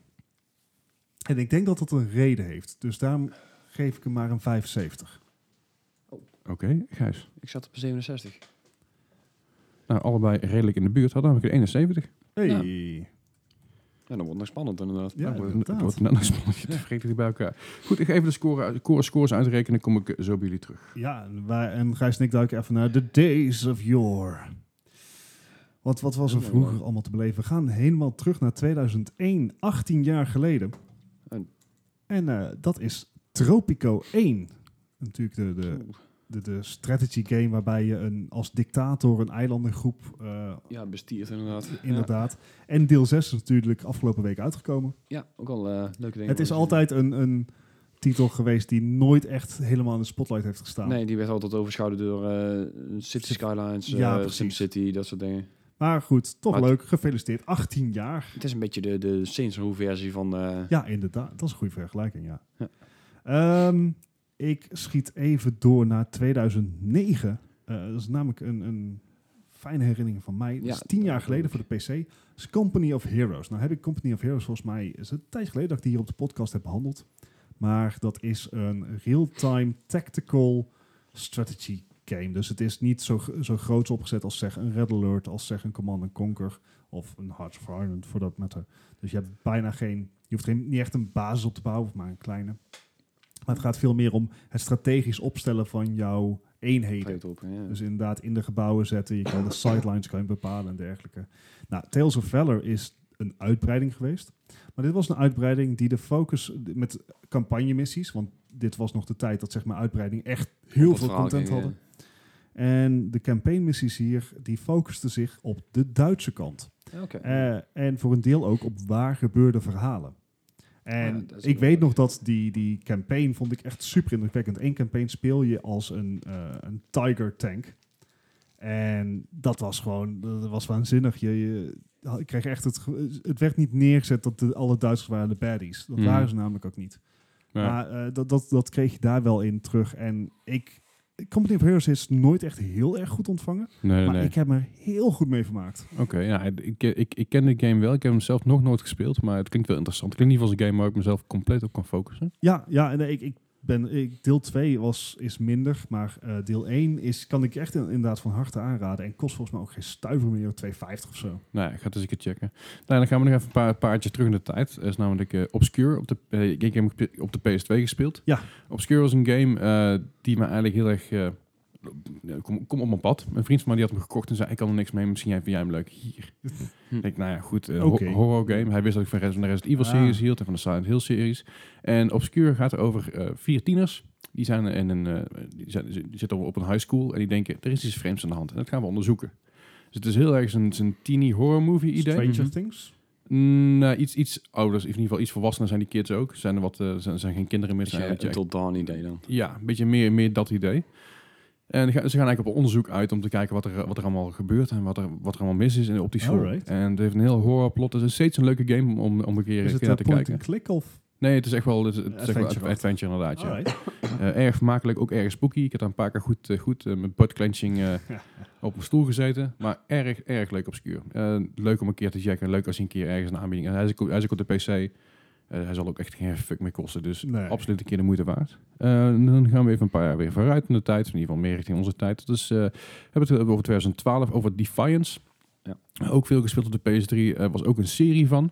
En ik denk dat dat een reden heeft. Dus daarom geef ik hem maar een 75. Oké, Gijs. Ik zat op 67. Nou, allebei redelijk in de buurt. Hadden we een 71. Hey. Ja. Ja, dan wordt het nog spannend inderdaad. Ja, Nou, inderdaad. het wordt net een spannetje te vergeten bij elkaar. Goed, ik ga even de score, uit- score, scores uitrekenen. kom ik zo bij jullie terug. Ja, en, wij, en Gijs en ik duiken even naar The Days of Yore. Want wat was er vroeger allemaal te beleven? We gaan helemaal terug naar 2001, 18 jaar geleden. En- En eh, dat is Tropico 1. Natuurlijk de, de. De, de strategy game waarbij je een, als dictator een eilandengroep, eh, Ja, bestierd inderdaad. inderdaad. En deel 6 is natuurlijk afgelopen week uitgekomen. Ja, ook al eh, leuke dingen. Het is altijd een, een titel geweest die nooit echt helemaal in de spotlight heeft gestaan. Nee, die werd altijd overschaduwd door eh, City Skylines, Ja. SimCity, dat soort dingen. Maar goed, toch Maar- leuk. Gefeliciteerd. 18 jaar. Het is een beetje de, de Saints Row versie van... Ja, inderdaad. Dat is een goede vergelijking, ja. Ja. Ehm, ik schiet even door naar 2009. Eh, dat is namelijk een, een fijne herinnering van mij. Dat is tien jaar geleden voor de PC. Is Company of Heroes. Nou heb ik Company of Heroes volgens mij... is het een tijd geleden dat ik die hier op de podcast heb behandeld. Maar dat is een real-time tactical strategy game. Dus het is niet zo, zo groots opgezet als zeg een Red Alert, als zeg een Command Conquer of een Hearts of Iron voor dat matter. Dus je hebt bijna geen, je hoeft geen, niet echt een basis op te bouwen, maar een kleine. Maar het gaat veel meer om het strategisch opstellen van jouw eenheden. Ja. Dus inderdaad in de gebouwen zetten. Je kan de sidelines kan je bepalen en dergelijke. Nou, Tales of Valor is een uitbreiding geweest. Maar dit was een uitbreiding die de focus met campagnemissies, want dit was nog de tijd dat zeg maar uitbreiding echt heel veel content ging, hadden. En de campaignmissies hier, die focusten zich op de Duitse kant. Oké. Eh, en voor een deel ook op waar gebeurde verhalen. En Ja, ik weet nog dat die, die campaign vond ik echt super indrukwekkend. Eén campaign speel je als een, eh, een Tiger tank. En dat was gewoon, dat was waanzinnig. Je, je, ik kreeg echt het, het werd niet neergezet dat de, alle Duitsers waren de baddies. Dat Mhm. waren ze namelijk ook niet. Ja. Maar eh, dat, dat, dat kreeg je daar wel in terug. En ik, Company of Heroes is nooit echt heel erg goed ontvangen. nee, nee, maar nee. ik heb me er heel goed mee vermaakt. Oké, ja, ik, ik, ik ken de game wel. Ik heb hem zelf nog nooit gespeeld, maar het klinkt wel interessant. Het klinkt niet als een game waar ik mezelf compleet op kan focussen. Ja, ja en ik, ik ben, ik, deel 2 was, is minder, maar eh, deel 1 is, kan ik echt in- inderdaad van harte aanraden. En kost volgens mij ook geen stuiver meer, 2,50 of zo. Nou, ja, ik ga het eens een keer checken. Nou, dan gaan we nog even een paar paardjes terug in de tijd. Dat is namelijk eh, Obscure. Op de, eh, gespe- op de PS2 gespeeld. Ja. Obscure was een game die me eigenlijk heel erg... kom, kom op mijn pad. Een vriend van mij die had hem gekocht en zei... Ik kan er niks mee, misschien vind jij hem leuk. Hier. Hm. Ik denk, nou ja, goed. eh, ho- horror game. Hij wist dat ik van, de Resident Evil Ah. series hield en van de Silent Hill series. En Obscure gaat over eh, vier tieners. Die, zijn in een, eh, die, zijn, die zitten op een high school en die denken... Er is iets vreemds aan de hand en dat gaan we onderzoeken. Dus het is heel erg een, een teeny horror movie idee. Stranger Mhm. Things. Mm, nou, iets, iets ouders, in ieder geval iets volwassener zijn die kids ook. Zijn er wat, zijn, zijn geen kinderen meer. Beetje Zijn, tot dawn idee dan. ja, een beetje meer, meer dat idee. En ze gaan eigenlijk op onderzoek uit om te kijken wat er, wat er allemaal gebeurt en wat er, wat er allemaal mis is in, op die school. Alright. En het heeft een heel horrorplot. Het is steeds een leuke game om, om een keer, Is het keer naar te kijken. click of? Nee, het is echt wel, het, het is echt wel Adventure. adventure inderdaad. Ja. Eh, erg vermakelijk, ook erg spooky. Ik heb daar een paar keer goed, eh, goed eh, met butt clenching op mijn stoel gezeten. Maar erg, erg leuk obscuur. Leuk om een keer te checken. Leuk als je een keer ergens een aanbieding... En hij is hij is ook op de PC. Eh, hij zal ook echt geen fuck meer kosten. Dus Nee. absoluut een keer de moeite waard. Eh, dan gaan we even een paar jaar weer vooruit in de tijd. In ieder geval meer richting onze tijd. Dus eh we hebben het over 2012, over Defiance. Ja. Ook veel gespeeld op de PS3. Er was ook een serie van.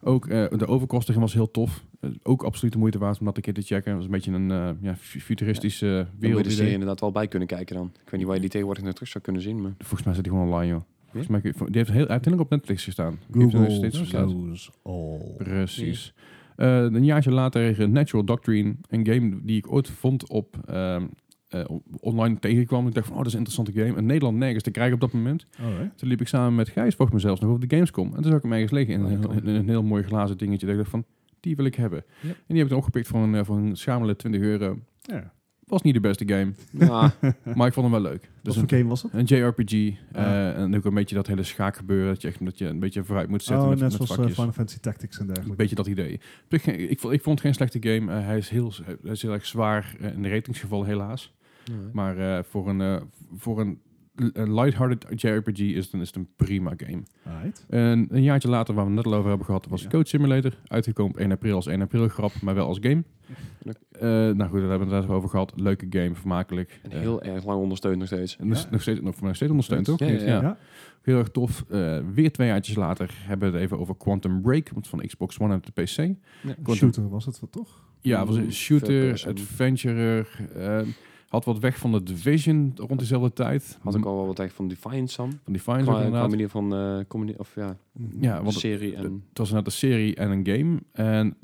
Ook eh, de overkosting was heel tof. Ook absoluut de moeite waard om dat een keer te checken. Het was een beetje een eh, ja, fu- futuristische Daar moet je wereld. inderdaad wel bij kunnen kijken dan. Ik weet niet waar je die tegenwoordig nog terug zou kunnen zien, maar... Volgens mij zit hij gewoon online, joh. Volgens mij, die heeft heel, uiteindelijk op Netflix gestaan. Die Google steeds all. Precies. Eh, een jaartje later eh, Natural Doctrine, een game die ik ooit vond op ehm, eh, online tegenkwam. Ik dacht van, oh, dat is een interessante game. In Nederland nergens te krijgen op dat moment. Alright. Toen liep ik samen met Gijs volgens mij zelfs nog op de Gamescom. En toen zag ik hem ergens liggen in een, in een heel mooi glazen dingetje. Dat ik dacht van, die wil ik hebben. En die heb ik opgepikt voor een, eh, voor een schamele 20 euro. Ja. Was niet de beste game, Ja, maar ik vond hem wel leuk. Wat Dus voor een, game was het? een JRPG. eh, en ook een beetje dat hele schaakgebeuren. Dat je, echt, dat je een beetje vooruit moet zetten Oh, met, net met zoals eh, vakjes. Final Fantasy Tactics en Een dergelijke. beetje dat idee. Geen- Ik vond, ik vond het geen slechte game. Eh, hij, is heel, hij is heel erg zwaar eh, in de ratingsgeval helaas. Maar eh, voor een, eh, voor een, een lighthearted JRPG is het, een- is het een prima game. Alright. En een jaartje later, waar we het net al over hebben gehad, was Ja. Code Simulator. Uitgekomen op 1 april als 1 april grap, maar wel als game. Eh, nou goed, daar hebben we het net over gehad. Leuke game, vermakelijk. En Eh, heel erg lang ondersteund nog steeds. en dus Ja. nog steeds, nog, nog steeds ondersteund, toch? Ja, ja, ja. Ja. Heel erg tof. Eh, weer twee jaartjes later hebben we het even over Quantum Break, want van Xbox One en de PC. Quantum- Shooter was het wel toch? Ja, het was een shooter, adventurer. Eh, had wat weg van de Division rond dezelfde tijd. Had ik al wel wat echt van Defiant Sam. Van ook Qua, inderdaad. manier van eh comedy, of ja, Ja, want het, serie en... het was net een serie en een game. En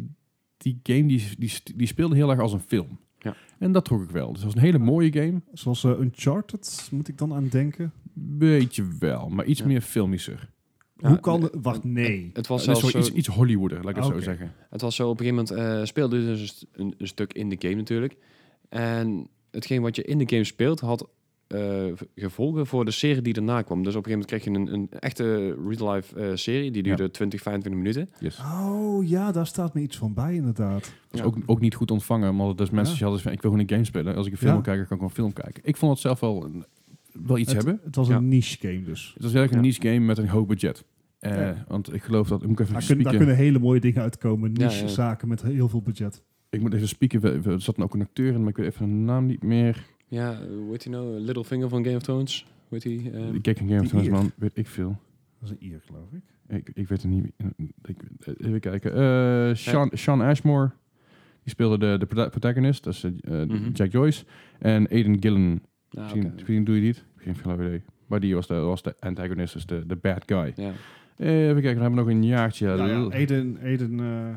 die game die, die, die speelde heel erg als een film. Ja. En dat trok ik wel. Dus het was een hele mooie game. Zoals eh, Uncharted, moet ik dan aan denken. Beetje wel, maar iets Ja. meer filmischer. Ja, Hoe kan het? Wacht, nee. Het was Het zelfs zo, zo, iets, iets Hollywooder, laat ik het Ah, zo oké. zeggen. het was zo op een gegeven moment eh, speelde dus een st- een, een stuk in de game natuurlijk. En hetgeen wat je in de game speelt had eh, gevolgen voor de serie die daarna kwam. Dus op een gegeven moment kreeg je een, een echte real-life eh, serie. Die duurde 20, 25 minuten. Yes. Oh ja, daar staat me iets van bij inderdaad. was Ja. ook, ook niet goed ontvangen. Maar dus mensen Ja. die hadden van, ik wil gewoon een game spelen. Als ik een film wil kijken, kan ik gewoon een film kijken. Ik vond het zelf wel, een- wel iets het, hebben. Het was Ja. een niche game dus. Het was eigenlijk een niche game met een hoog budget. Eh, Ja. Want ik geloof dat... Ik moet even Daar, kunnen, daar spieken. kunnen hele mooie dingen uitkomen. Ja, Niche ja. zaken met heel veel budget. Ik moet even spieken. We- we- Er zat ook een acteur in, maar ik weet even de naam niet meer. Ja, eh, hoe heet hij nou? Littlefinger van Game of Thrones. Hoe heet hij? Eh, ik kijk een Game of Thrones, Ier. man. Weet ik veel. Dat is een Ier, geloof ik. Ik, ik weet het niet. Ik, even kijken. Eh, Sean, Sean Ashmore. Die speelde de, de prota- protagonist. Dat is eh, Mhm. Jack Joyce. En Aiden Gillen. ja, Misschien, misschien doe je die niet. Geen flauw idee. Maar die was de, was de antagonist, dus de, de bad guy. Ja. Eh, even kijken, dan hebben we nog een jaartje. Ja, Aiden, Aiden eh,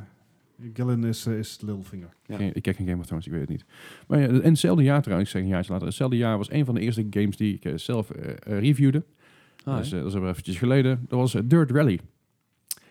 Gillen is, eh, is Littlefinger. Ja. Geen- ik kijk geen Game of Thrones, ik weet het niet. Maar ja, in hetzelfde jaar trouwens, ik zeg een jaartje later. Hetzelfde jaar was een van de eerste games die ik eh, zelf eh, reviewde. Ah, dat, is, ja. eh, dat is alweer eventjes geleden. Dat was Dirt Rally.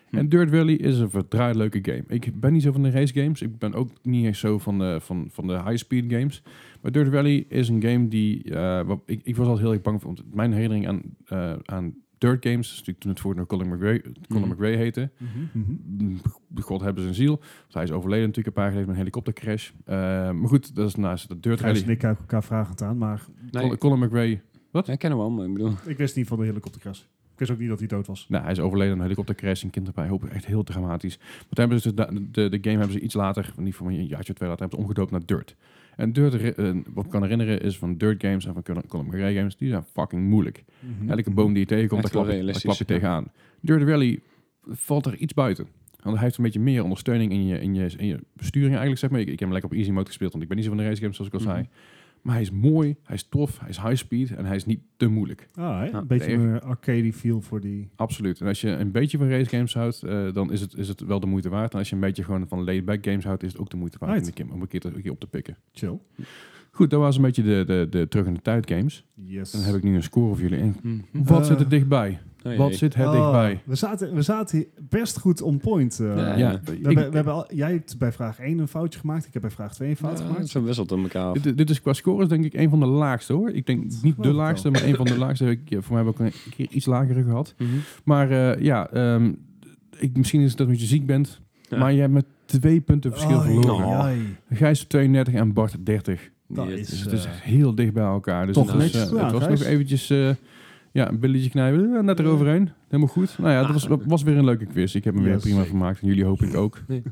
Hm. En Dirt Rally is een verdraaid leuke game. Ik ben niet zo van de race games. Ik ben ook niet echt zo van de, van, van de high-speed games. Maar Dirt Rally is een game die... eh, wat, ik, ik was altijd heel erg bang voor. Mijn herinnering aan, eh, aan Dirt games... is natuurlijk toen het voor nog Colin McRae, Colin Mhm. McRae heette. Mhm. God hebben zijn ziel. Want hij is overleden natuurlijk een paar jaar geleden met een helikoptercrash. Eh, maar goed, dat is naast de Dirt en Rally. ik kijken elkaar vragend aan, maar Nee, Colin, Colin McRae... ja, ik ken hem wel, maar ik bedoel... ik wist niet van de helikoptercrash. Ik wist ook niet dat hij dood was. Nou, hij is overleden aan een helikoptercrash. Een kind erbij. Hoop echt heel dramatisch. Maar toen hebben ze de, de, de game hebben ze iets later, niet voor een jaartje of twee later, hebben ze omgedoopt naar Dirt. En Dirt, wat ik kan herinneren, is van Dirt games en van Colin McRae games, die zijn fucking moeilijk. Elke boom die je tegenkomt, daar klap, je- daar realistisch, klap je tegenaan. Dirt Rally valt er iets buiten. Want hij heeft een beetje meer ondersteuning in je, in je, in je besturing eigenlijk, zeg maar. Ik, ik heb hem lekker op easy mode gespeeld, want ik ben niet zo van de race games, zoals ik al zei. Mhm. Maar hij is mooi, hij is tof, hij is high speed en hij is niet te moeilijk. Ah, een beetje een arcade feel voor die... Absoluut. En als je een beetje van race games houdt, eh, dan is het, is het wel de moeite waard. En als je een beetje gewoon van laid-back games houdt, is het ook de moeite waard Right. om, een keer, om een keer, te- een keer op te pikken. Chill. Goed, dat was een beetje de, de, de terug in de tijd games. Yes. Dan heb ik nu een score voor jullie. En Mhm. wat Eh, zit er dichtbij? Oh, Wat zit er Oh, dichtbij? We zaten, we zaten hier best goed on point. eh. Ja, Ja, ja. We ik- hebben, we hebben al, jij hebt bij vraag 1 een foutje gemaakt. Ik heb bij vraag 2 een fout Ja, gemaakt. Zo wisselt het elkaar af. dit, dit is qua scores denk ik een van de laagste hoor. Ik denk niet de laagste, maar een van de laagste. Ik, ja, voor mij heb ik ook een keer iets lagere gehad. Mhm. Maar eh, ja, ehm, ik, misschien is het dat je ziek bent. Ja. Maar je hebt met twee punten verschil verloren. Oh. Gijs 32 en Bart 30. Dat is, Dus het is eh, heel dicht bij elkaar. Dus toch het, eh, gedaan, het was nog eventjes eh, ja, een billetje knijpen. eh, net eroverheen. Helemaal goed. Nou ja, dat was, was weer een leuke quiz. Ik heb me weer prima vermaakt. En jullie hoop ik ook. Nee.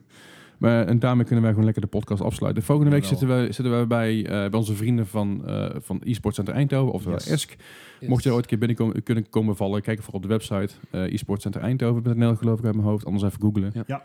Maar, en daarmee kunnen wij gewoon lekker de podcast afsluiten. Volgende week Jawel. zitten we, zitten we bij, eh, bij onze vrienden van, eh van eSports Center Eindhoven, oftewel Yes. ESC. Mocht je er ooit een keer binnenkomen kunnen komen vallen, kijk even op de website uh, eSportscenter Eindhoven.nl geloof ik uit mijn hoofd. Anders even googlen. Ja. Ja.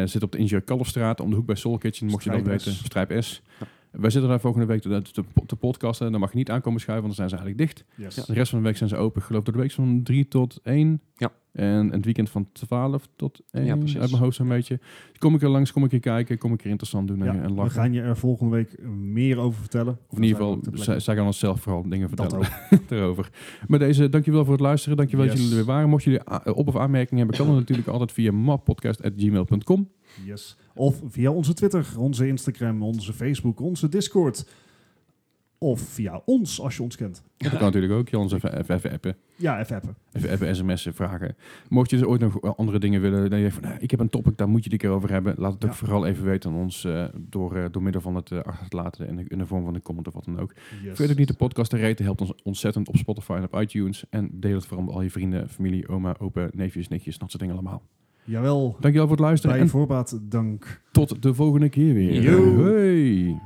Eh, zit op de Ingenieur Kalfstraat, om de hoek bij Soul Kitchen, mocht je dat Strijp S. weten. Strijp S. Ja. Wij zitten daar volgende week te, te, te podcasten. Dan mag je niet aankomen schuiven, want dan zijn ze eigenlijk dicht. Yes. De rest van de week zijn ze open. Ik geloof door de week van 3 tot 1. Ja. En het weekend van 12 tot 1. Ja, precies. uit mijn hoofd zo'n beetje. Kom ik er langs, kom ik er kijken, kom ik er interessant doen en, Ja, en we lachen. gaan je er volgende week meer over vertellen. Of in ieder geval, zij, zij gaan ons zelf vooral dingen vertellen daarover. Maar deze, dankjewel voor het luisteren. Dankjewel dat jullie er weer waren. Mocht jullie a- op- of aanmerkingen hebben, kan dat natuurlijk altijd via mappodcast.gmail.com. Yes. Of via onze Twitter, onze Instagram, onze Facebook, onze Discord. Of via ons, als je ons kent. Dat kan natuurlijk ook. Je ons even, even, even appen. Ja, even appen. Even, even sms'en, vragen. Mocht je dus ooit nog andere dingen willen, dan denk je van, nou, ik heb een topic, daar moet je die keer over hebben. Laat het ook Ja. vooral even weten aan ons eh, door, eh, door middel van het eh, achter te laten in de, in de vorm van een comment of wat dan ook. Yes. Vergeet ook niet de podcast te reten, helpt ons ontzettend op Spotify en op iTunes. En deel het vooral met al je vrienden, familie, oma, opa, neefjes, nichtjes, dat soort dingen allemaal. Jawel. Dankjewel voor het luisteren Bij en voorbaat dank. tot de volgende keer weer. Yo. Hey.